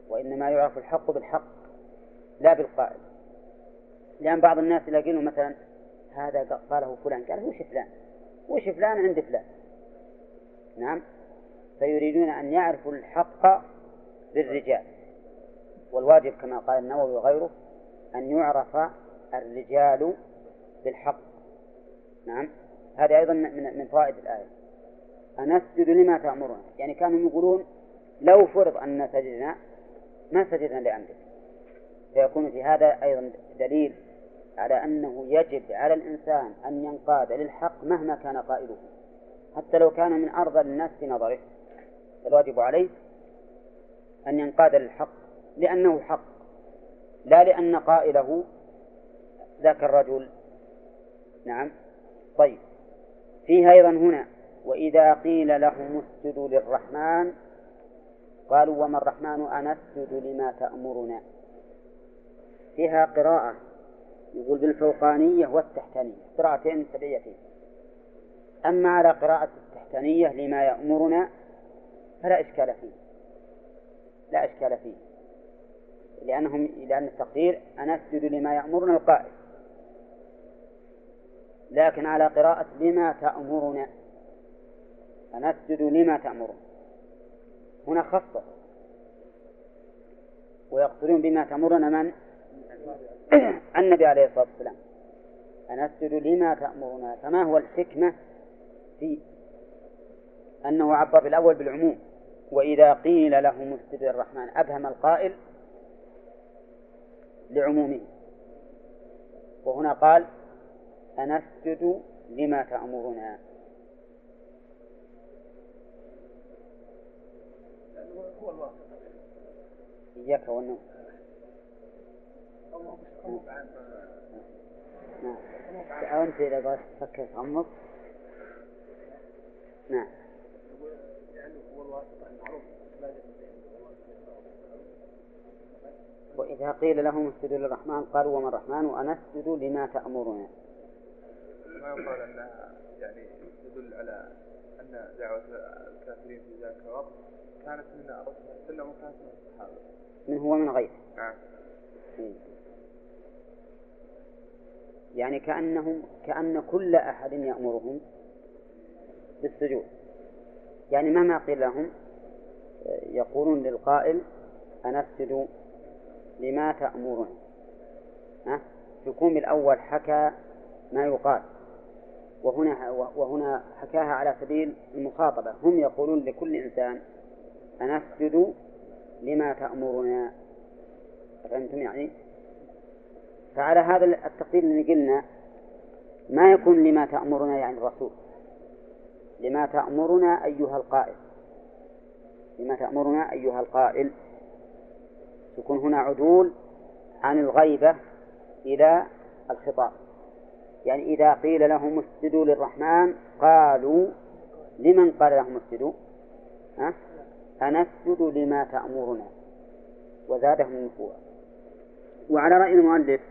وإنما يعرف الحق بالحق. لا بالقائل. لأن بعض الناس يلاقينه مثلا هذا قاله فلان قال وش فلان؟ وش فلان؟ عند فلان نعم. فيريدون أن يعرفوا الحق بالرجال. والواجب كما قال النووي وغيره أن يعرف الرجال بالحق. نعم. هذه أيضا من من فوائد الآية. أنسجد لما تأمرنا يعني كانوا يقولون لو فرض أن سجدنا ما سجدنا لأمرك فيكون في هذا أيضا دليل على أنه يجب على الإنسان أن ينقاد للحق مهما كان قائله حتى لو كان من أرضى الناس في نظره الواجب عليه أن ينقاد للحق لأنه حق لا لأن قائله ذاك الرجل. نعم. طيب. فيها أيضا هنا وإذا قيل لهم اسجدوا للرحمن قالوا وما الرحمن أنسجد لما تأمرنا. فيها قراءة يقول بالفوقانية والتحتانية قراءتين سبعيتين. أما على قراءة التحتانية لما يأمرنا فلا إشكال فيه. لا إشكال فيه. لأنهم لأن التقدير أنسجد لما يأمرنا القائل. لكن على قراءة لما تأمرنا أنسجد لما تأمرنا. هنا خصص ويقصدون بما تأمرنا من؟ النبي عليه الصلاة والسلام. أنسجد لما تأمرنا فما هو الحكمة في أنه عبر بالأول بالعموم؟ وإذا قيل لهم اسجد الرحمن أبهم القائل لعمومه. وهنا قال أنسجد لما تأمرنا. هو الواقع إياك والنوم نعم أنت إذا بغيت تفكر تغمض نعم. وإذا قيل لهم اسجدوا للرحمن قالوا وما الرحمن وأنسجد لما تأمرنا ما يقال أنها يعني تدل على أن دعوة الكافرين في ذلك الوقت كانت من الرسول صلى الله عليه وسلم وكانت من الصحابة من هو من غيره. نعم. إيه. يعني كأنهم كأن كل أحد يأمرهم بالسجود. يعني مهما قيل لهم يقولون للقائل أنسجد لما تأمرنا ها؟ يكون الأول حكى ما يقال. وهنا وهنا حكاها على سبيل المخاطبة. هم يقولون لكل إنسان أنسجد لما تأمرنا فهمتم يعني؟ فعلى هذا التقدير اللي قلنا ما يكون لما تأمرنا يعني الرسول. لما تأمرنا أيها القائل. لما تأمرنا أيها القائل. يكون هنا عدول عن الغيبة إلى الخطاب. يعني إذا قيل لهم اسجدوا للرحمن قالوا لمن قال لهم اسجدوا؟ ها؟ أنسجد لما تأمرنا. وزادهم نفورا وعلى رأي المؤلف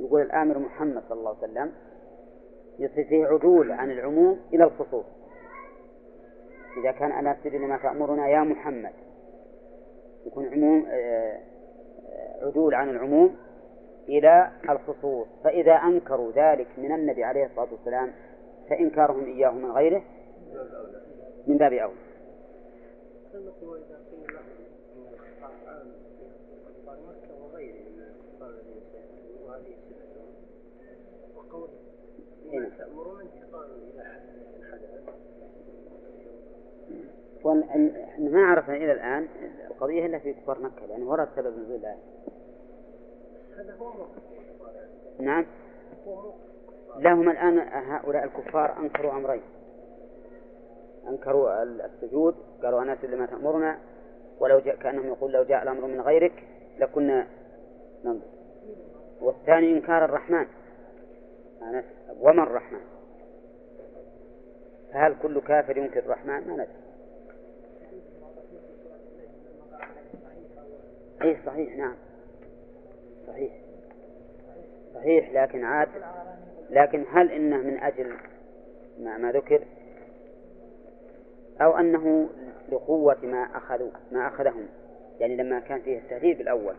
يقول الآمر محمد صلى الله عليه وسلم فيه عدول عن العموم إلى الخصوص. إذا كان أنا أسجد لما تأمرنا يا محمد. يكون عموم آه، آه، عدول عن العموم إلى الخصوص. فإذا أنكروا ذلك من النبي عليه الصلاة والسلام فإنكارهم إياه من غيره من باب أولى سنة وإذا قيل لهم إن الخطاب عام في كفار مكة وغيره من الكفار الذين سيأتون وهذه صفتهم وقول هنا. بما تأمرون إلى حد ما عرفنا إلى الآن القضية إلا في كفار مكة لأنه ورد سبب نزول الآية هذا هو يعني. نعم لهم الآن هؤلاء الكفار أنكروا أمرين أنكروا السجود قالوا أنا لما تأمرنا ولو جاء كأنهم يقول لو جاء الأمر من غيرك لكنا ننظر والثاني إنكار الرحمن. وما الرحمن؟ فهل كل كافر ينكر الرحمن؟ ما ندري. أي صحيح نعم. صحيح. صحيح لكن عاد لكن هل إنه من أجل ما, ما ذكر؟ أو أنه لقوة ما أخذوا ما أخذهم. يعني لما كان فيه التهديد بالأول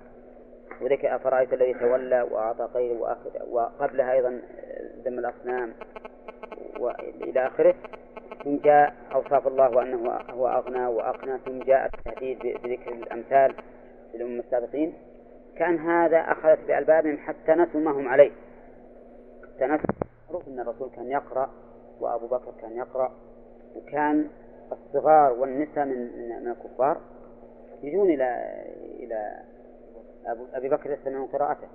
وذكر أفرأيت الذي تولى وأعطى وأخذ وقبلها أيضا ذم الأصنام وإلى آخره ثم جاء أوصاف الله وأنه هو أغنى وأقنى ثم جاء التهديد بذكر الأمثال للأمم السابقين. كان هذا أخذت بألبابهم حتى نسوا ما هم عليه. حتى نسوا معروف أن الرسول كان يقرأ وأبو بكر كان يقرأ وكان الصغار والنساء من من الكفار يجون إلى إلى أبي بكر يستمعون قراءته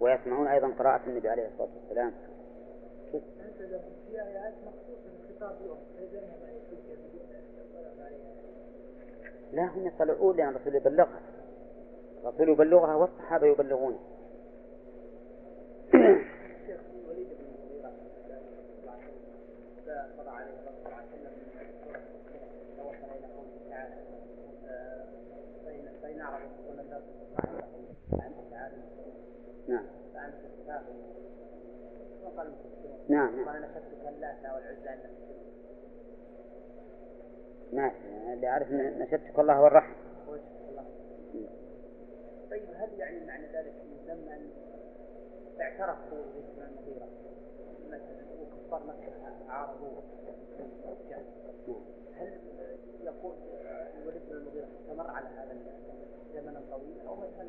ويسمعون أيضا قراءة النبي عليه الصلاة والسلام لا هم يطلعون لأن الرسول يبلغها الرسول يبلغها والصحابة يبلغون الشيخ الوليد نعم. قال نشدت اللات والعزى نعم. اللي نشدتك الله والرحمة طيب هل يعني معنى ذلك إنه لما اعترفوا باسم المغيرة مثلا وكفار مكة عارضوا هل يقول الوليد بن المغيرة استمر على هذا زمنا طويلا أو مثلا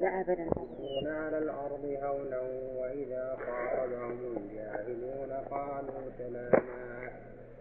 لا أبدا. يمشون على الأرض هونا وإذا خاطبهم الجاهلون قالوا سلاما.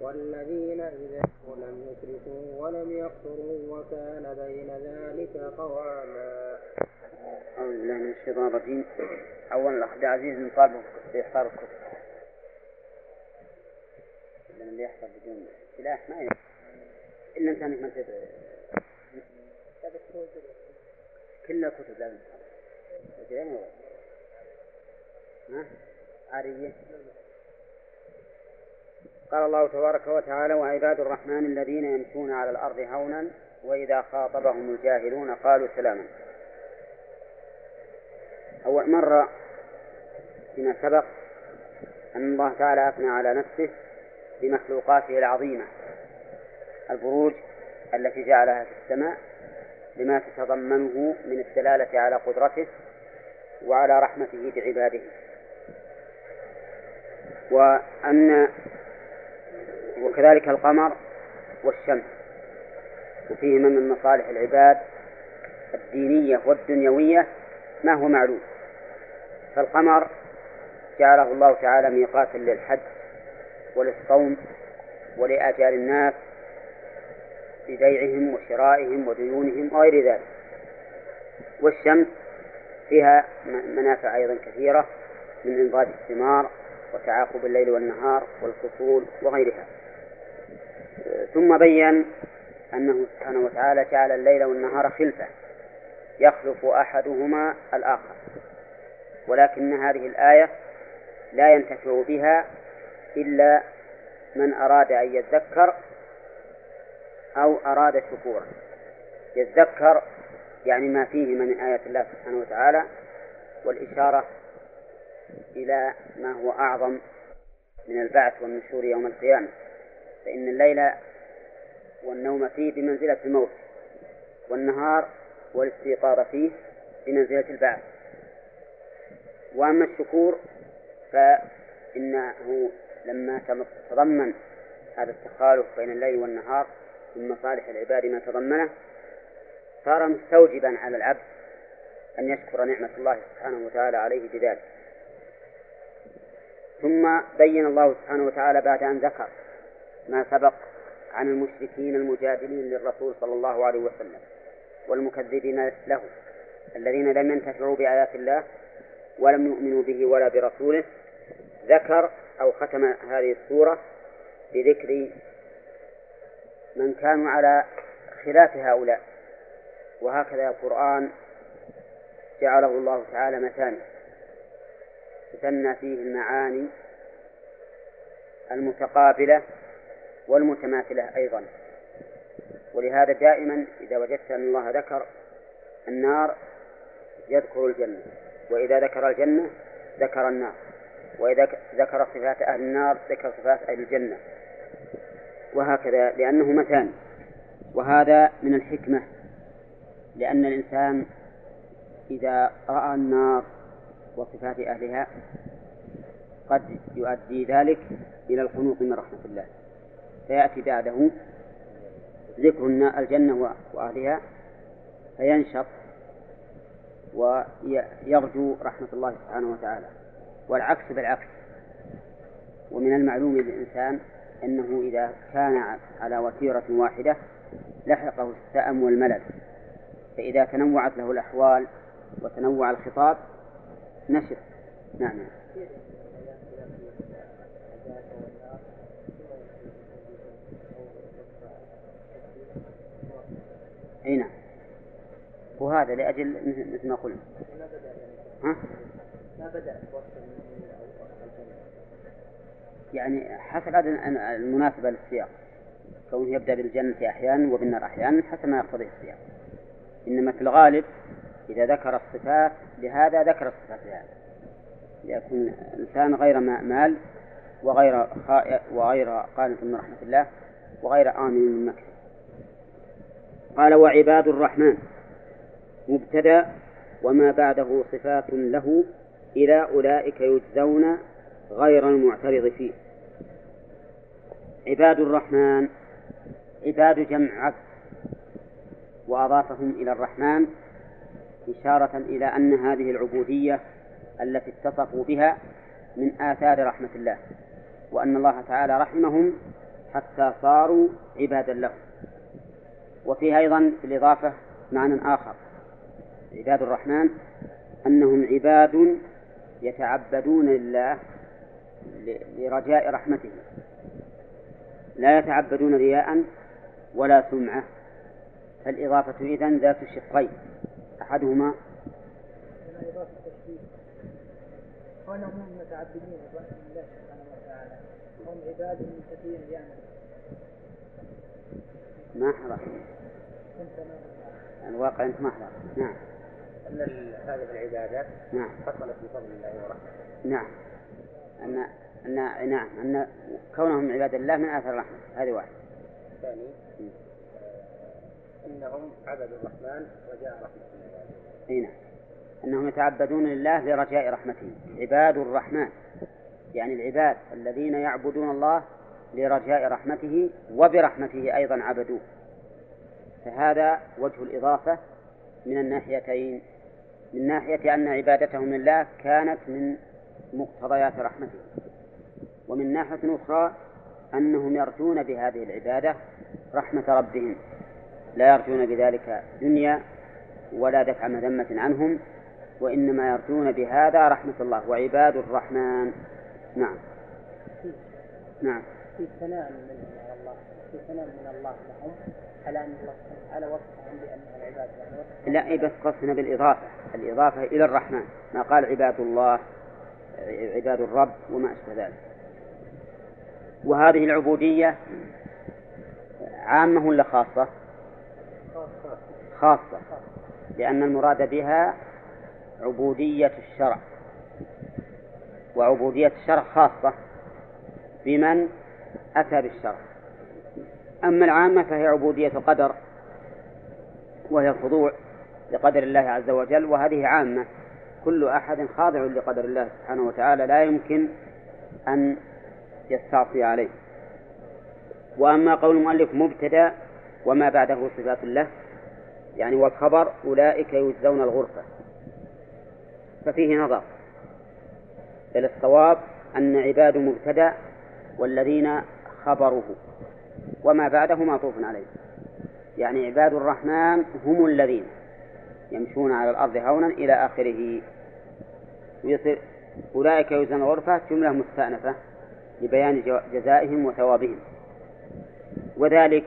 والذين إذا لم يسرفوا ولم يقتروا وكان بين ذلك قواما. أعوذ بالله من الشيطان الرجيم. أولا الأخ عبد العزيز نطالبه بإحضار الكتب. لأن اللي يحضر بدون سلاح ما يحضر. إلا أنت أنك ما كل الكتب لازم تحضر عارية؟ قال الله تبارك وتعالى وعباد الرحمن الذين يمشون على الأرض هونا وإذا خاطبهم الجاهلون قالوا سلاما. أول مرة فيما سبق أن الله تعالى أثنى على نفسه بمخلوقاته العظيمة البروج التي جعلها في السماء لما تتضمنه من الدلالة على قدرته وعلى رحمته بعباده وأن وكذلك القمر والشمس. وفيهما من مصالح العباد الدينية والدنيوية ما هو معلوم. فالقمر جعله الله تعالى ميقاتا للحج وللصوم ولآجال الناس ببيعهم وشرائهم وديونهم وغير ذلك. والشمس فيها منافع أيضا كثيرة من إنضاج الثمار وتعاقب الليل والنهار والفصول وغيرها. ثم بين أنه سبحانه وتعالى جعل الليل والنهار خلفة يخلف أحدهما الآخر. ولكن هذه الآية لا ينتفع بها إلا من أراد أن يذكر أو أراد شكورا. يذكر يعني ما فيه من آيات الله سبحانه وتعالى والإشارة إلى ما هو أعظم من البعث والنشور يوم القيامة. فإن الليل والنوم فيه بمنزلة الموت والنهار والاستيقاظ فيه بمنزلة البعث. وأما الشكور فإنه لما تضمن هذا التخالف بين الليل والنهار من مصالح العباد ما تضمنه صار مستوجبا على العبد أن يشكر نعمة الله سبحانه وتعالى عليه بذلك. ثم بين الله سبحانه وتعالى بعد أن ذكر ما سبق عن المشركين المجادلين للرسول صلى الله عليه وسلم والمكذبين له الذين لم ينتفعوا بآيات الله ولم يؤمنوا به ولا برسوله ذكر أو ختم هذه السورة بذكر من كانوا على خلاف هؤلاء. وهكذا القرآن جعله الله تعالى مثاني. تثنى فيه المعاني المتقابلة والمتماثلة أيضا. ولهذا دائما إذا وجدت أن الله ذكر النار يذكر الجنة وإذا ذكر الجنة ذكر النار وإذا ذكر صفات أهل النار ذكر صفات أهل الجنة. وهكذا لأنه مثاني وهذا من الحكمة لأن الإنسان إذا رأى النار وصفات أهلها قد يؤدي ذلك إلى القنوط من رحمة الله. فيأتي بعده ذكر الجنة وأهلها فينشط ويرجو رحمة الله سبحانه وتعالى والعكس بالعكس. ومن المعلوم للإنسان أنه إذا كان على وتيرة واحدة لحقه السأم والملل فإذا تنوعت له الأحوال وتنوع الخطاب نشر. نعم. أي نعم. وهذا لأجل مثل ما قلنا. ها؟ ما بدأ يعني حسب المناسبة للسياق. كونه يبدأ بالجنة أحيانا وبالنار أحيانا حسب ما يقتضيه السياق. إنما في الغالب إذا ذكر الصفات لهذا ذكر الصفات لهذا. ليكون الإنسان غير مال وغير خائع وغير قانت من رحمة الله وغير آمن من مكر. قال وعباد الرحمن مبتدأ وما بعده صفات له إلى أولئك يجزون غير المعترض فيه. عباد الرحمن عباد جمع عبد وأضافهم إلى الرحمن إشارة إلى أن هذه العبودية التي اتصفوا بها من آثار رحمة الله وأن الله تعالى رحمهم حتى صاروا عبادا له وفيها أيضا في الإضافة معنى آخر. عباد الرحمن أنهم عباد يتعبدون لله لرجاء رحمته. لا يتعبدون رياء ولا سمعة. فالإضافة إذن ذات شقين. أحدهما لله سبحانه وتعالى. هم عباد يعني. ما حضر. الواقع أنت ما حضر. نعم. أن هذه العبادات نعم. حصلت بفضل الله ورحمته. نعم. أن أن نعم. أن كونهم عباد الله من آثار الرحمة. هذه واحدة الثاني أنهم عبدوا الرحمن رجاء رحمة الله أي نعم. أنهم يتعبدون لله لرجاء رحمته. عباد الرحمن. يعني العباد الذين يعبدون الله لرجاء رحمته وبرحمته أيضا عبدوه فهذا وجه الإضافة من الناحيتين من ناحية أن عبادتهم لله كانت من مقتضيات رحمته ومن ناحية أخرى أنهم يرجون بهذه العبادة رحمة ربهم لا يرجون بذلك دنيا ولا دفع مذمة عنهم وإنما يرجون بهذا رحمة الله وعباد الرحمن. نعم. نعم. في ثناء من الله في ثناء من الله لهم على أن على وصفهم بانها العباد يعني لا إيه بس قصدنا بالإضافة. الإضافة إلى الرحمن. ما قال عباد الله عباد الرب وما أشبه ذلك. وهذه العبودية عامة ولا خاصة؟ خاصة. لأن المراد بها عبودية الشرع. وعبودية الشرع خاصة بمن؟ أتى بالشرع أما العامة فهي عبودية القدر وهي الخضوع لقدر الله عز وجل وهذه عامة. كل أحد خاضع لقدر الله سبحانه وتعالى لا يمكن أن يستعصي عليه. وأما قول المؤلف مبتدأ وما بعده صفات له يعني والخبر أولئك يجزون الغرفة. ففيه نظر. بل الصواب أن عباد مبتدأ والذين خبره وما بعده معطوف عليه يعني عباد الرحمن هم الذين يمشون على الأرض هونا إلى آخره. ويصير أولئك يجزون الغرفة جملة مستأنفة لبيان جزائهم وثوابهم. وذلك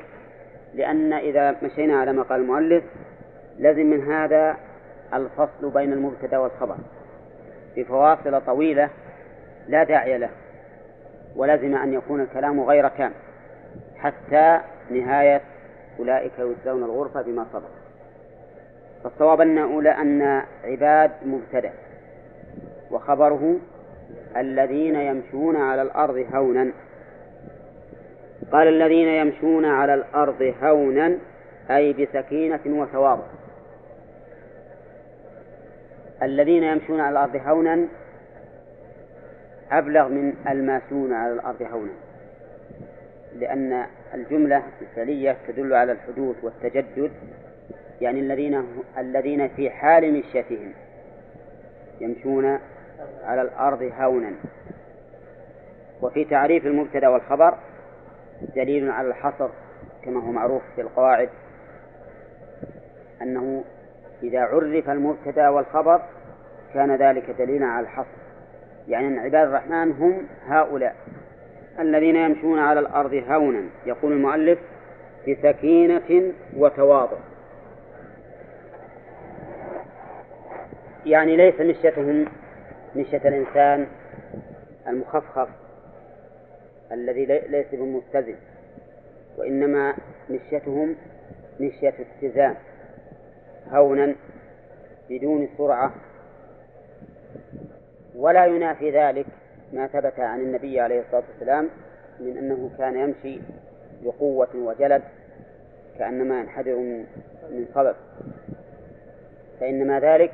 لأن إذا مشينا على ما قال المؤلف لازم من هذا الفصل بين المبتدأ والخبر. بفواصل طويلة لا داعي له. ولازم أن يكون الكلام غير كامل حتى نهاية أولئك يجزون الغرفة بما صبر فالصواب أن أولى أن عباد مبتدأ وخبره الذين يمشون على الأرض هونا. قال الذين يمشون على الأرض هونا أي بسكينة وتواضع. الذين يمشون على الأرض هونا أبلغ من الماسون على الأرض هونا. لأن الجملة الفعلية تدل على الحدوث والتجدد يعني الذين الذين في حال مشيتهم يمشون على الأرض هونا. وفي تعريف المبتدأ والخبر دليل على الحصر كما هو معروف في القواعد أنه إذا عرف المبتدأ والخبر كان ذلك دليلا على الحصر. يعني أن عباد الرحمن هم هؤلاء الذين يمشون على الأرض هونا يقول المؤلف بسكينة وتواضع. يعني ليس مشيتهم مشية الإنسان المخفخف الذي ليس بمتزن وإنما مشيتهم مشية اتزان هونا بدون سرعة ولا ينافي ذلك ما ثبت عن النبي عليه الصلاة والسلام من أنه كان يمشي بقوة وجلد كأنما ينحدر من صبب فإنما ذلك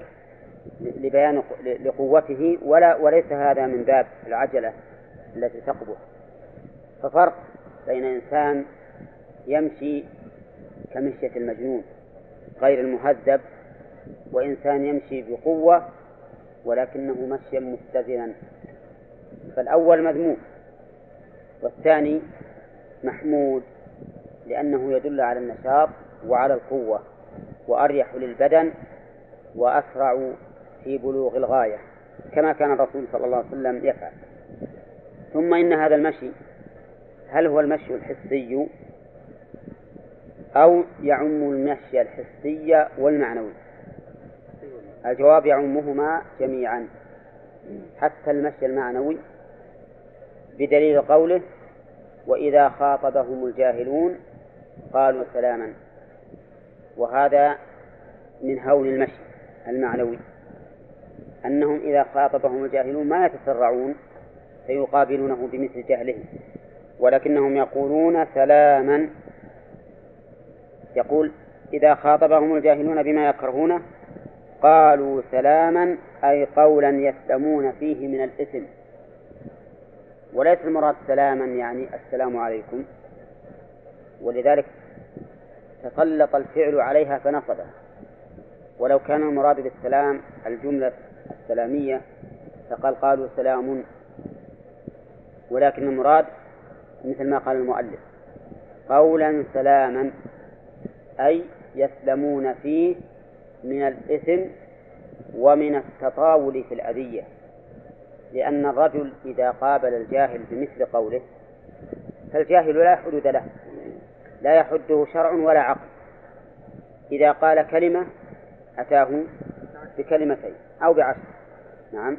لبيان لقوته ولا وليس هذا من باب العجلة التي تقبح ففرق بين إنسان يمشي كمشية المجنون غير المهذب وإنسان يمشي بقوة ولكنه مشيا متزنا فالأول مذموم والثاني محمود لأنه يدل على النشاط وعلى القوة وأريح للبدن وأسرع في بلوغ الغاية كما كان الرسول صلى الله عليه وسلم يفعل. ثم إن هذا المشي هل هو المشي الحسي أو يعم المشي الحسي والمعنوي؟ الجواب يعمهما جميعا حتى المشي المعنوي بدليل قوله وإذا خاطبهم الجاهلون قالوا سلاما. وهذا من هول المشي المعنوي أنهم إذا خاطبهم الجاهلون ما يتسرعون فيقابلونه بمثل جهلهم ولكنهم يقولون سلاما. يقول إذا خاطبهم الجاهلون بما يكرهونه قالوا سلاما أي قولا يسلمون فيه من الإثم. وليس المراد سلاما يعني السلام عليكم. ولذلك تسلط الفعل عليها فنصبه. ولو كان المراد بالسلام الجملة السلامية فقال قالوا سلام. ولكن المراد مثل ما قال المؤلف قولا سلاما أي يسلمون فيه من الإثم ومن التطاول في الأذية لأن الرجل إذا قابل الجاهل بمثل قوله فالجاهل لا حدود له لا يحده شرع ولا عقل. إذا قال كلمة أتاه بكلمتين أو بعشر نعم.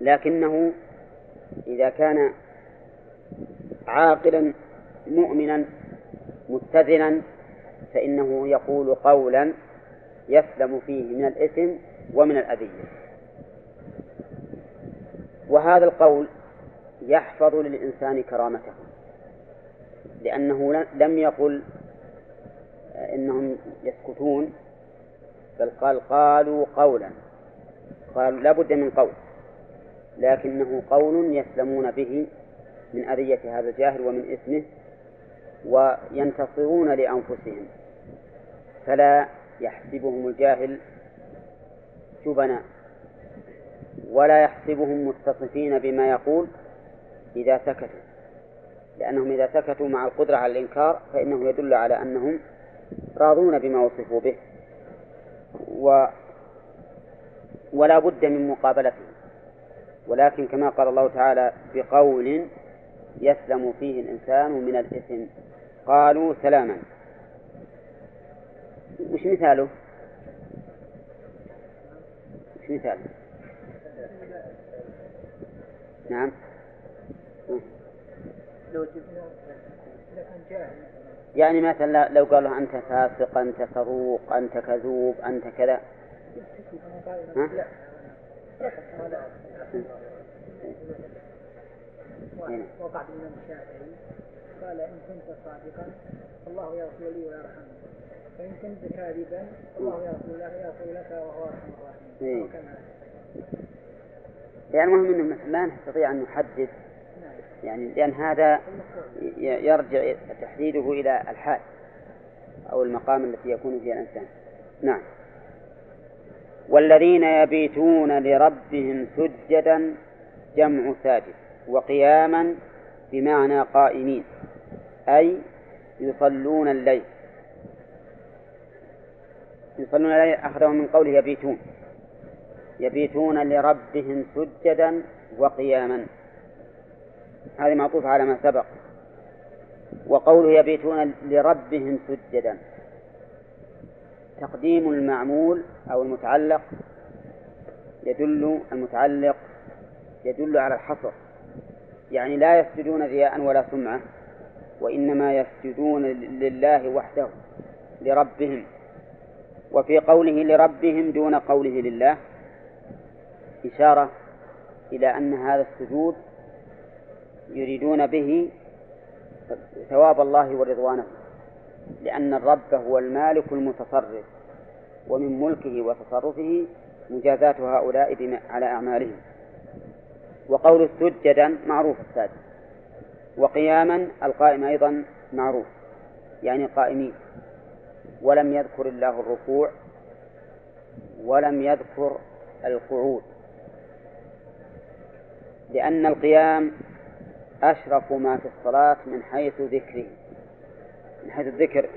لكنه إذا كان عاقلا مؤمنا متزنا فإنه يقول قولا يسلم فيه من الإثم ومن الأذية. وهذا القول يحفظ للإنسان كرامته لأنه لم يقل إنهم يسكتون بل قال قالوا قولا. قالوا لا بد من قول لكنه قول يسلمون به من أذية هذا الجاهل ومن إثمه وينتصرون لأنفسهم. فلا يحسبهم الجاهل جبنا ولا يحسبهم متصفين بما يقول إذا سكتوا. لأنهم إذا سكتوا مع القدرة على الإنكار فإنه يدل على أنهم راضون بما وصفوا به و ولا بد من مقابلته ولكن كما قال الله تعالى بقول يسلم فيه الإنسان من الإثم. قالوا سلاما. وش مثاله؟ وش مثاله؟ نعم يعني مثلا لو قال له أنت فاسق أنت فروق أنت كذوب أنت كذا ها؟ هنا. وقع بالإمام الشافعي قال إن كنت صادقا فالله يغفر لي ويرحمني وإن كنت كاذبا فالله يغفر لك يغفر لك وهو أرحم إيه. الراحمين وكما يعني المهم أنه لا نستطيع أن نحدد نعم. يعني لأن هذا يرجع تحديده إلى الحال أو المقام التي يكون فيها الإنسان. نعم. والذين يبيتون لربهم سجدا جمع ساجد وقياما بمعنى قائمين أي يصلون الليل. يصلون الليل أخذهم من قوله يبيتون. يبيتون لربهم سجدا وقياما. هذه معطوفة على ما سبق. وقوله يبيتون لربهم سجدا. تقديم المعمول أو المتعلق يدل المتعلق يدل على الحصر. يعني لا يسجدون رياء ولا سمعة وإنما يسجدون لله وحده لربهم. وفي قوله لربهم دون قوله لله إشارة إلى أن هذا السجود يريدون به ثواب الله ورضوانه لأن الرب هو المالك المتصرف ومن ملكه وتصرفه مجازاة هؤلاء على أعمالهم. وقول سجدا معروف الساجد وقياما القائم أيضا معروف يعني قائمين. ولم يذكر الله الركوع ولم يذكر القعود. لأن القيام أشرف ما في الصلاة من حيث ذكره من حيث الذكر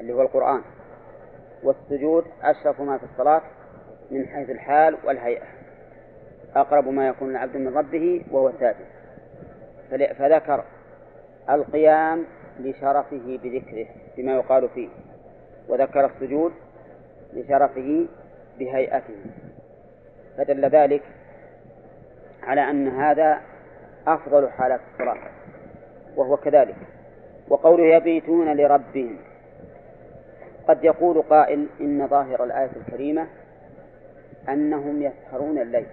اللي هو القرآن. والسجود أشرف ما في الصلاة من حيث الحال والهيئة. أقرب ما يكون العبد من ربه وهو ساجد فذكر القيام لشرفه بذكره بما يقال فيه. وذكر السجود لشرفه بهيئته. فدل ذلك على أن هذا أفضل حالات الصلاة وهو كذلك. وقوله يبيتون لربهم قد يقول قائل إن ظاهر الآية الكريمة أنهم يسهرون الليل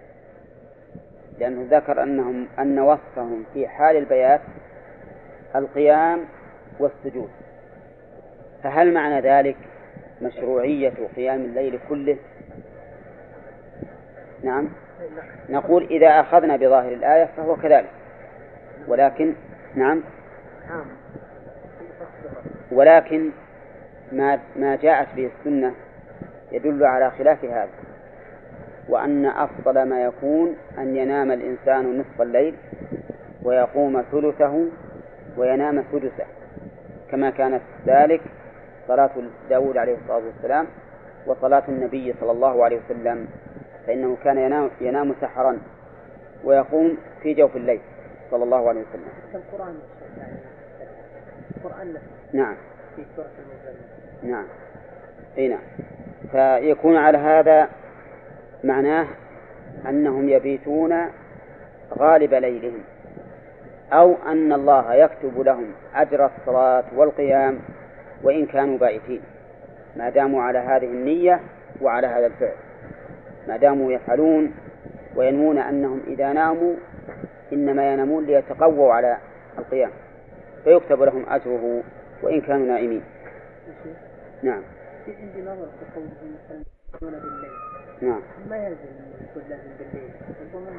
لأنه ذكر أنهم أن وصفهم في حال البيات القيام والسجود. فهل معنى ذلك مشروعية قيام الليل كله؟ نعم. نقول إذا أخذنا بظاهر الآية فهو كذلك. ولكن نعم. ولكن ما ما جاءت به السنة يدل على خلاف هذا وأن أفضل ما يكون أن ينام الإنسان نصف الليل ويقوم ثلثه وينام سدسه كما كانت ذلك صلاة داود عليه الصلاة والسلام وصلاة النبي صلى الله عليه وسلم فإنه كان ينام, ينام سحرا ويقوم في جوف الليل صلى الله عليه وسلم. القرآن القرآن نعم. في سورة المزمل. نعم. إي نعم. فيكون على هذا معناه أنهم يبيتون غالب ليلهم أو أن الله يكتب لهم أجر الصلاة والقيام وإن كانوا بائتين ما داموا على هذه النية وعلى هذا الفعل. ما داموا يفعلون وينوون أنهم إذا ناموا إنما ينامون ليتقووا على القيام. فيكتب لهم أجره وإن كانوا نائمين. نعم. في عندي نظر في قوله يصلون بالليل نعم. ما يلزم أن يكون لازم بالليل؟ ربما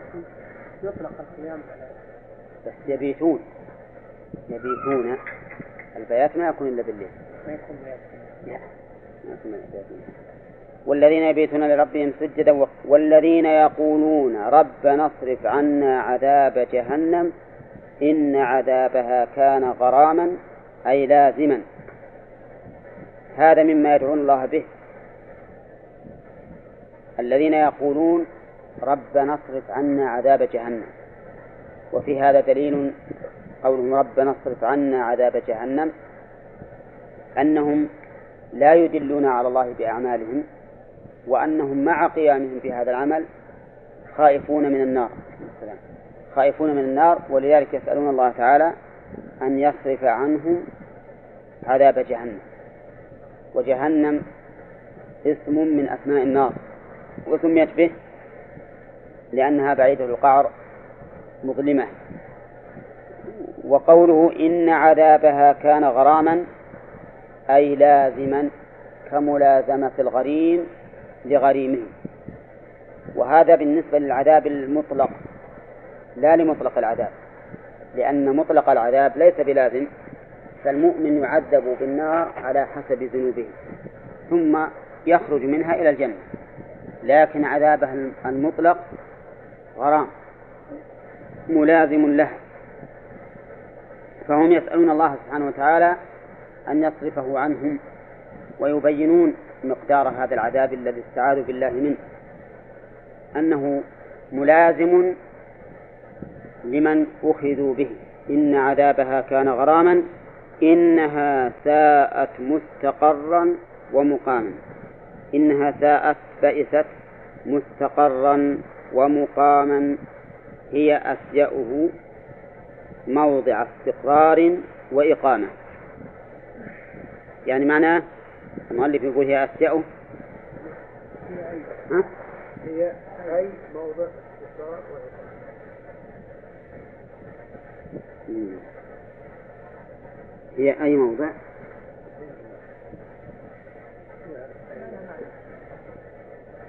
يطلق القيام على بس يبيتون. يبيتون. البيات ما يكون إلا بالليل. والذين يبيتون لربهم سجدا والذين يقولون ربنا اصرف عنا عذاب جهنم إن عذابها كان غراما أي لازما. هذا مما يدعون الله به. الذين يقولون ربنا اصرف عنا عذاب جهنم. وفي هذا دليل قولهم ربنا اصرف عنا عذاب جهنم. أنهم لا يدلون على الله بأعمالهم وأنهم مع قيامهم بهذا العمل خائفون من النار. خائفون من النار ولذلك يسألون الله تعالى أن يصرف عنهم عذاب جهنم. وجهنم اسم من أسماء النار. وسميت به لأنها بعيدة القعر مظلمة. وقوله إن عذابها كان غراما أي لازما كملازمة الغريم لغريمه. وهذا بالنسبة للعذاب المطلق لا لمطلق العذاب لأن مطلق العذاب ليس بلازم فالمؤمن يعذب بالنار على حسب ذنوبه ثم يخرج منها إلى الجنة. لكن عذابه المطلق غرام ملازم له. فهم يسألون الله سبحانه وتعالى أن يصرفه عنهم ويبينون مقدار هذا العذاب الذي استعاذوا بالله منه. أنه ملازم لمن أخذوا به. إن عذابها كان غراما إنها ساءت مستقرا ومقاما. إنها ساءت بئست مستقرا ومقاما. هي أسيأه موضع استقرار وإقامة. يعني معناه المؤلف يقول هي أسيأه هي أي ها؟ هي أي موضع. هي أي موضع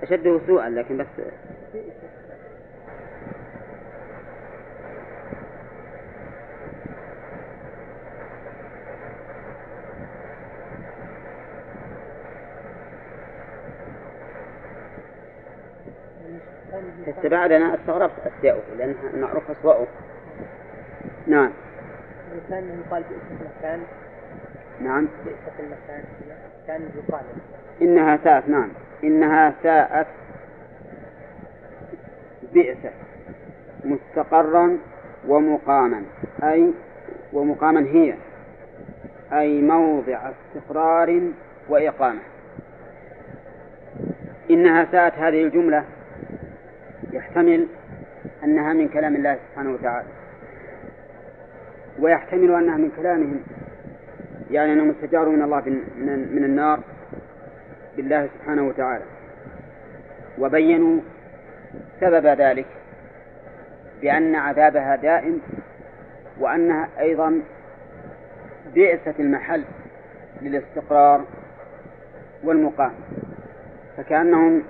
أشده سوءا لكن بس استبعد أنا استغربت أسياؤه لأنها المعروف أسوأه نعم. الإنسان يقال باسم المكان. نعم. بئس المكان. كان يقال. إنها ساءت نعم. إنها ساءت بئس مستقرا ومقاما. أي ومقاما هي. أي موضع استقرار وإقامة. إنها ساءت هذه الجملة. يحتمل أنها من كلام الله سبحانه وتعالى. ويحتمل أنها من كلامهم. يعني أنهم استجاروا من الله من النار بالله سبحانه وتعالى. وبينوا سبب ذلك بأن عذابها دائم وأنها أيضا بئسة المحل للاستقرار والمقام. فكأنهم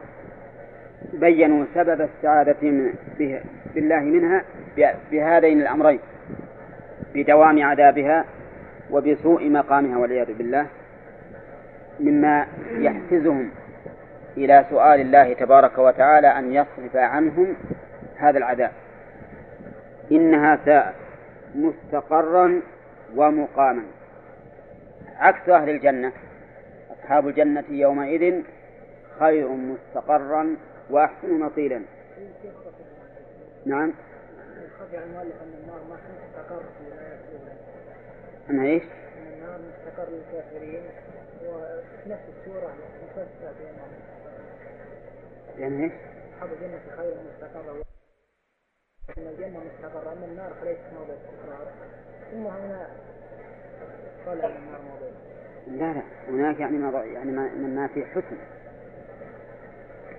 بينوا سبب السعادة من بالله منها بهذين الأمرين. بدوام عذابها وبسوء مقامها والعياذ بالله. مما يحفزهم إلى سؤال الله تبارك وتعالى أن يصرف عنهم هذا العذاب. إنها ساءت مستقرا ومقاما. عكس أهل الجنة. أصحاب الجنة يومئذ خير مستقرا وأحسن مطيلا نعم خفي المؤلف أن النار ما تستقر في الآيات الأولى أنها إيش؟ النار مستقر للكافرين وفي نفس السورة مفسرة بأنها يعني إيش؟ أصحاب الجنة خير مستقرة أن الجنة مستقرة أما النار فليست موضع استقرار ثم هنا قال أن النار موضع لا لا هناك يعني ما يعني ما, ما في حسن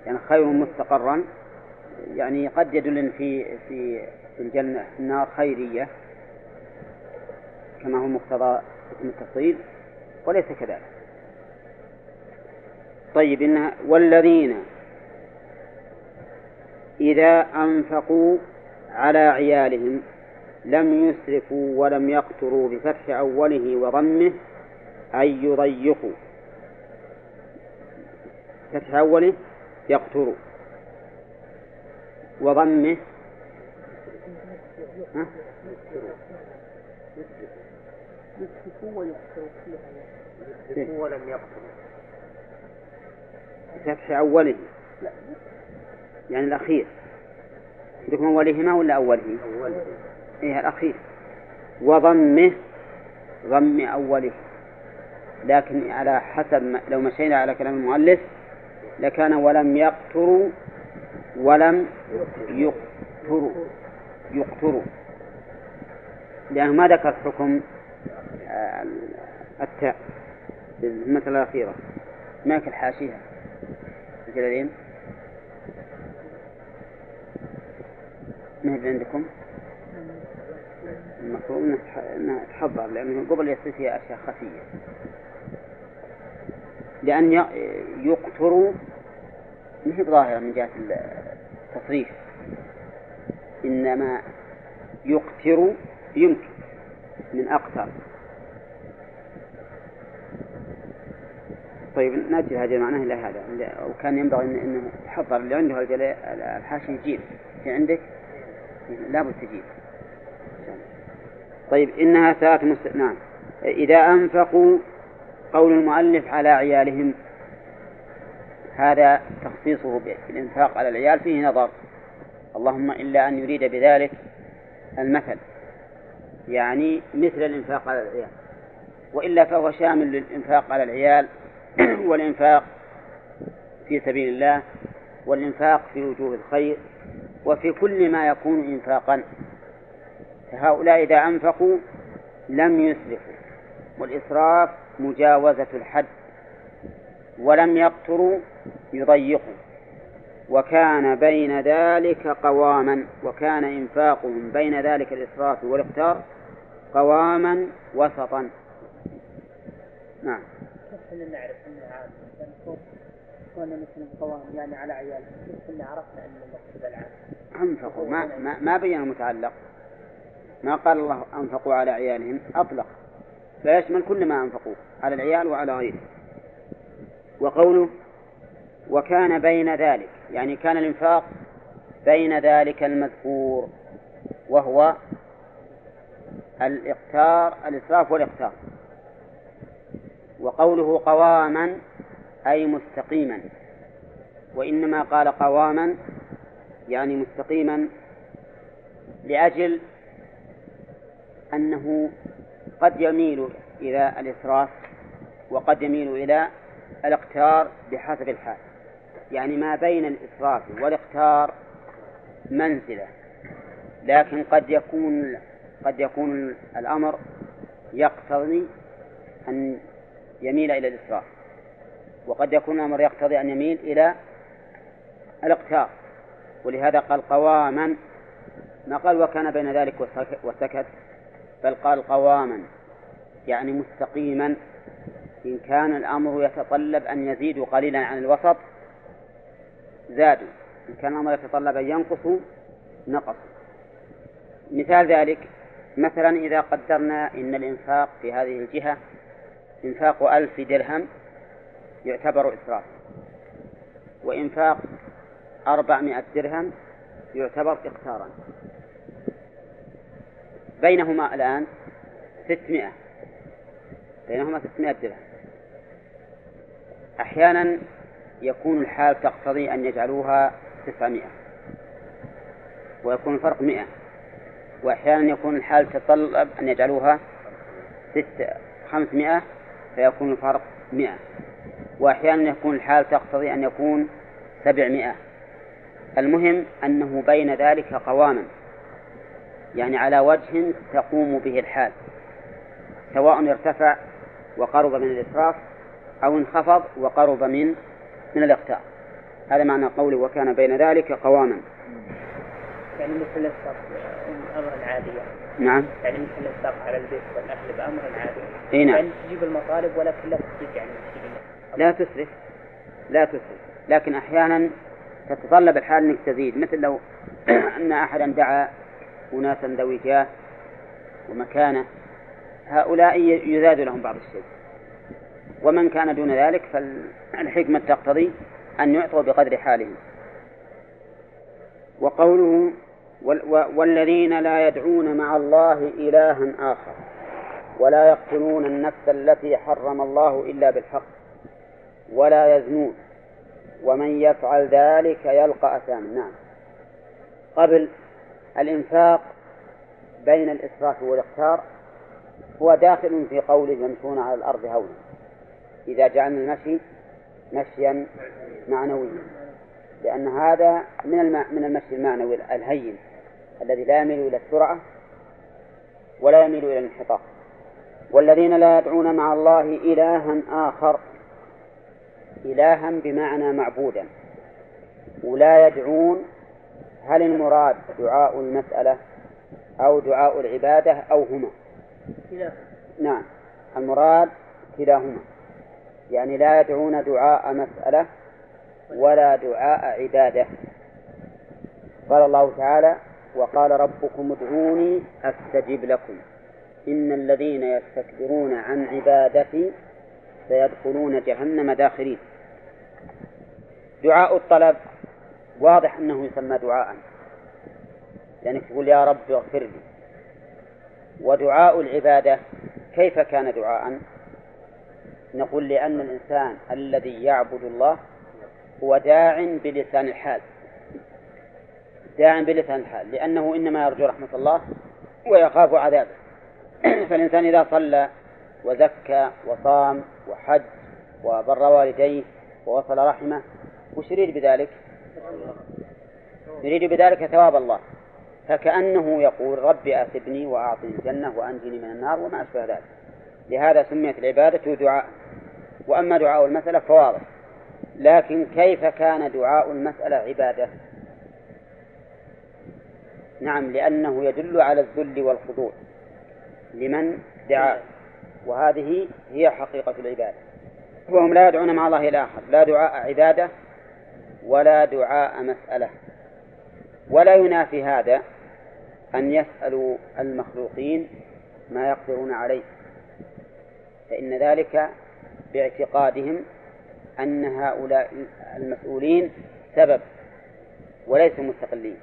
يعني خير مستقرا يعني قد يدل في في في الجنة النار خيرية كما هو مقتضى اسم التفصيل وليس كذلك. طيب إنها والذين إذا أنفقوا على عيالهم لم يسرفوا ولم يقتروا بفتح أوله وضمه أي يضيقوا. فتح أوله يقتروا وضمه. إيه. ولم يقتلوا بفتح أوله. يعني الأخير. عندكم أولهما ولا أوله؟ أوله إيه الأخير. وضمه. ضم أوله. لكن على حسب لو مشينا على كلام المؤلف لكان ولم يقتروا ولم يقتروا يقتروا لأنه ما ذكر حكم آه، التاء المسألة الأخيرة ما في الحاشية الجلالين ما عندكم؟ المفروض إنها تح- إنها تحضر لأنه قبل يصير فيها أشياء خفية. لأن ي- يقتر ما هي بظاهره من جهة التصريف إنما يقتر يمكن من اقتر. طيب نأتي هذا معناه إلى هذا. وكان ينبغي إن- إنه تحضر اللي عنده الحاشي يجيب في عندك؟ لابد تجيب طيب إنها ساءت مست... نعم. إذا أنفقوا قول المؤلف على عيالهم هذا تخصيصه بالإنفاق على العيال فيه نظر. اللهم إلا أن يريد بذلك المثل. يعني مثل الإنفاق على العيال. وإلا فهو شامل للإنفاق على العيال والإنفاق في سبيل الله والإنفاق في وجوه الخير وفي كل ما يكون إنفاقا. فهؤلاء إذا أنفقوا لم يسرفوا والإسراف مجاوزة الحد. ولم يقتروا يضيقوا. وكان بين ذلك قواما وكان إنفاقهم بين ذلك الإسراف والإقتار قواما وسطا. نعم. كيف نعرف أنها؟ يكون مثل القوام يعني على عياله بس اني عرفنا أن المقصود العام. أنفقوا. ما ما, ما بين المتعلق. ما قال الله أنفقوا على عيالهم أطلق. فيشمل كل ما أنفقوه على العيال وعلى غيره. وقوله وكان بين ذلك يعني كان الإنفاق بين ذلك المذكور وهو الإقتار الإسراف والإقتار. وقوله قواما أي مستقيما. وإنما قال قواما يعني مستقيما لأجل أنه قد يميل إلى الإسراف وقد يميل إلى الاقتار بحسب الحال. يعني ما بين الإسراف والاقتار منزلة لكن قد يكون قد يكون الأمر يقتضي أن يميل إلى الإسراف وقد يكون الأمر يقتضي أن يميل إلى الاقتار. ولهذا قال قواما ما قال وكان بين ذلك وسكت بل قال قواما يعني مستقيما إن كان الأمر يتطلب أن يزيدوا قليلا عن الوسط زادوا. إن كان الأمر يتطلب أن ينقصوا نقصوا. مثال ذلك مثلا إذا قدرنا إن الإنفاق في هذه الجهة إنفاق ألف درهم يعتبر إسراف. وإنفاق أربعمائة درهم يعتبر إقتارا بينهما الآن ستمائة. بينهما ستمائة درهم. أحيانا يكون الحال تقتضي أن يجعلوها تسعمائة ويكون الفرق مئة وأحيانا يكون الحال تتطلب أن يجعلوها ست خمسمائة فيكون الفرق مئة وأحيانا يكون الحال تقتضي أن يكون سبعمائة المهم أنه بين ذلك قواما يعني على وجه تقوم به الحال سواء ارتفع وقرب من الإسراف أو انخفض وقرب من من الإقتاع هذا معنى قوله وكان بين ذلك قواما. يعني مثل السقف أمر عادي يعني. نعم. يعني مثل السقف على البيت والأهل بأمر عادي إي نعم. يعني تجيب المطالب ولكن لا تزيد يعني لا تسرف لا تسرف. لكن أحيانا تتطلب الحال أنك تزيد. مثل لو أن أحدا دعا أناسا ذوي جاه ومكانة هؤلاء يزاد لهم بعض الشيء. ومن كان دون ذلك فالحكمة تقتضي أن يعطوا بقدر حالهم. وقوله والذين لا يدعون مع الله إلها آخر ولا يقتلون النفس التي حرم الله إلا بالحق ولا يزنون ومن يفعل ذلك يلقى أثاما. نعم. قبل الإنفاق بين الإسراف والإختار هو داخل في قوله يمشون على الأرض هونا. إذا جعلنا المشي مشيا معنويا. لأن هذا من. من المشي المعنوي الهين الذي لا يميل إلى السرعة ولا يميل إلى الانحطاط. والذين لا يدعون مع الله إلها آخر إلها بمعنى معبودا ولا يدعون هل المراد دعاء المسألة أو دعاء العبادة أو هما؟ نعم. المراد كلاهما. يعني لا يدعون دعاء مسألة ولا دعاء عبادة. قال الله تعالى وقال ربكم ادعوني أستجب لكم. إن الذين يستكبرون عن عبادتي سيدخلون جهنم داخرين. دعاء الطلب واضح أنه يسمى دعاء. لأنك تقول يا رب اغفر لي. ودعاء العبادة كيف كان دعاء؟ نقول لأن الإنسان الذي يعبد الله هو داع بلسان الحال. داع بلسان الحال لأنه إنما يرجو رحمة الله ويخاف عذابه. فالإنسان إذا صلى وزكى وصام وحج وبر والديه ووصل رحمه وش يريد بذلك؟ يريد بذلك ثواب الله. فكأنه يقول ربي آثبني وأعطني الجنة وأنجني من النار وما أشبه ذلك. لهذا سميت العبادة دعاء. وأما دعاء المسألة فواضح. لكن كيف كان دعاء المسألة عبادة؟ نعم لأنه يدل على الذل والخضوع. لمن دعا. وهذه هي حقيقة العبادة. وهم لا يدعون مع الله إلى آخر لا دعاء عبادة ولا دعاء مسألة. ولا ينافي هذا أن يسألوا المخلوقين ما يقدرون عليه. فإن ذلك باعتقادهم أن هؤلاء المسؤولين سبب وليسوا مستقلين.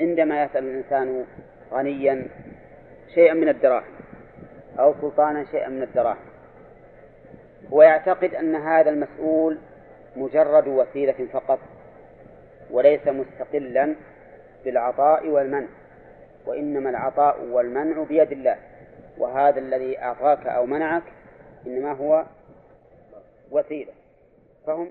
عندما يسأل الإنسان غنيا شيئا من الدراهم أو سلطانا شيئا من الدراهم ويعتقد أن هذا المسؤول مجرد وسيلة فقط وليس مستقلا بالعطاء والمنع وإنما العطاء والمنع بيد الله وهذا الذي أعطاك أو منعك إنما هو وسيلة. فهم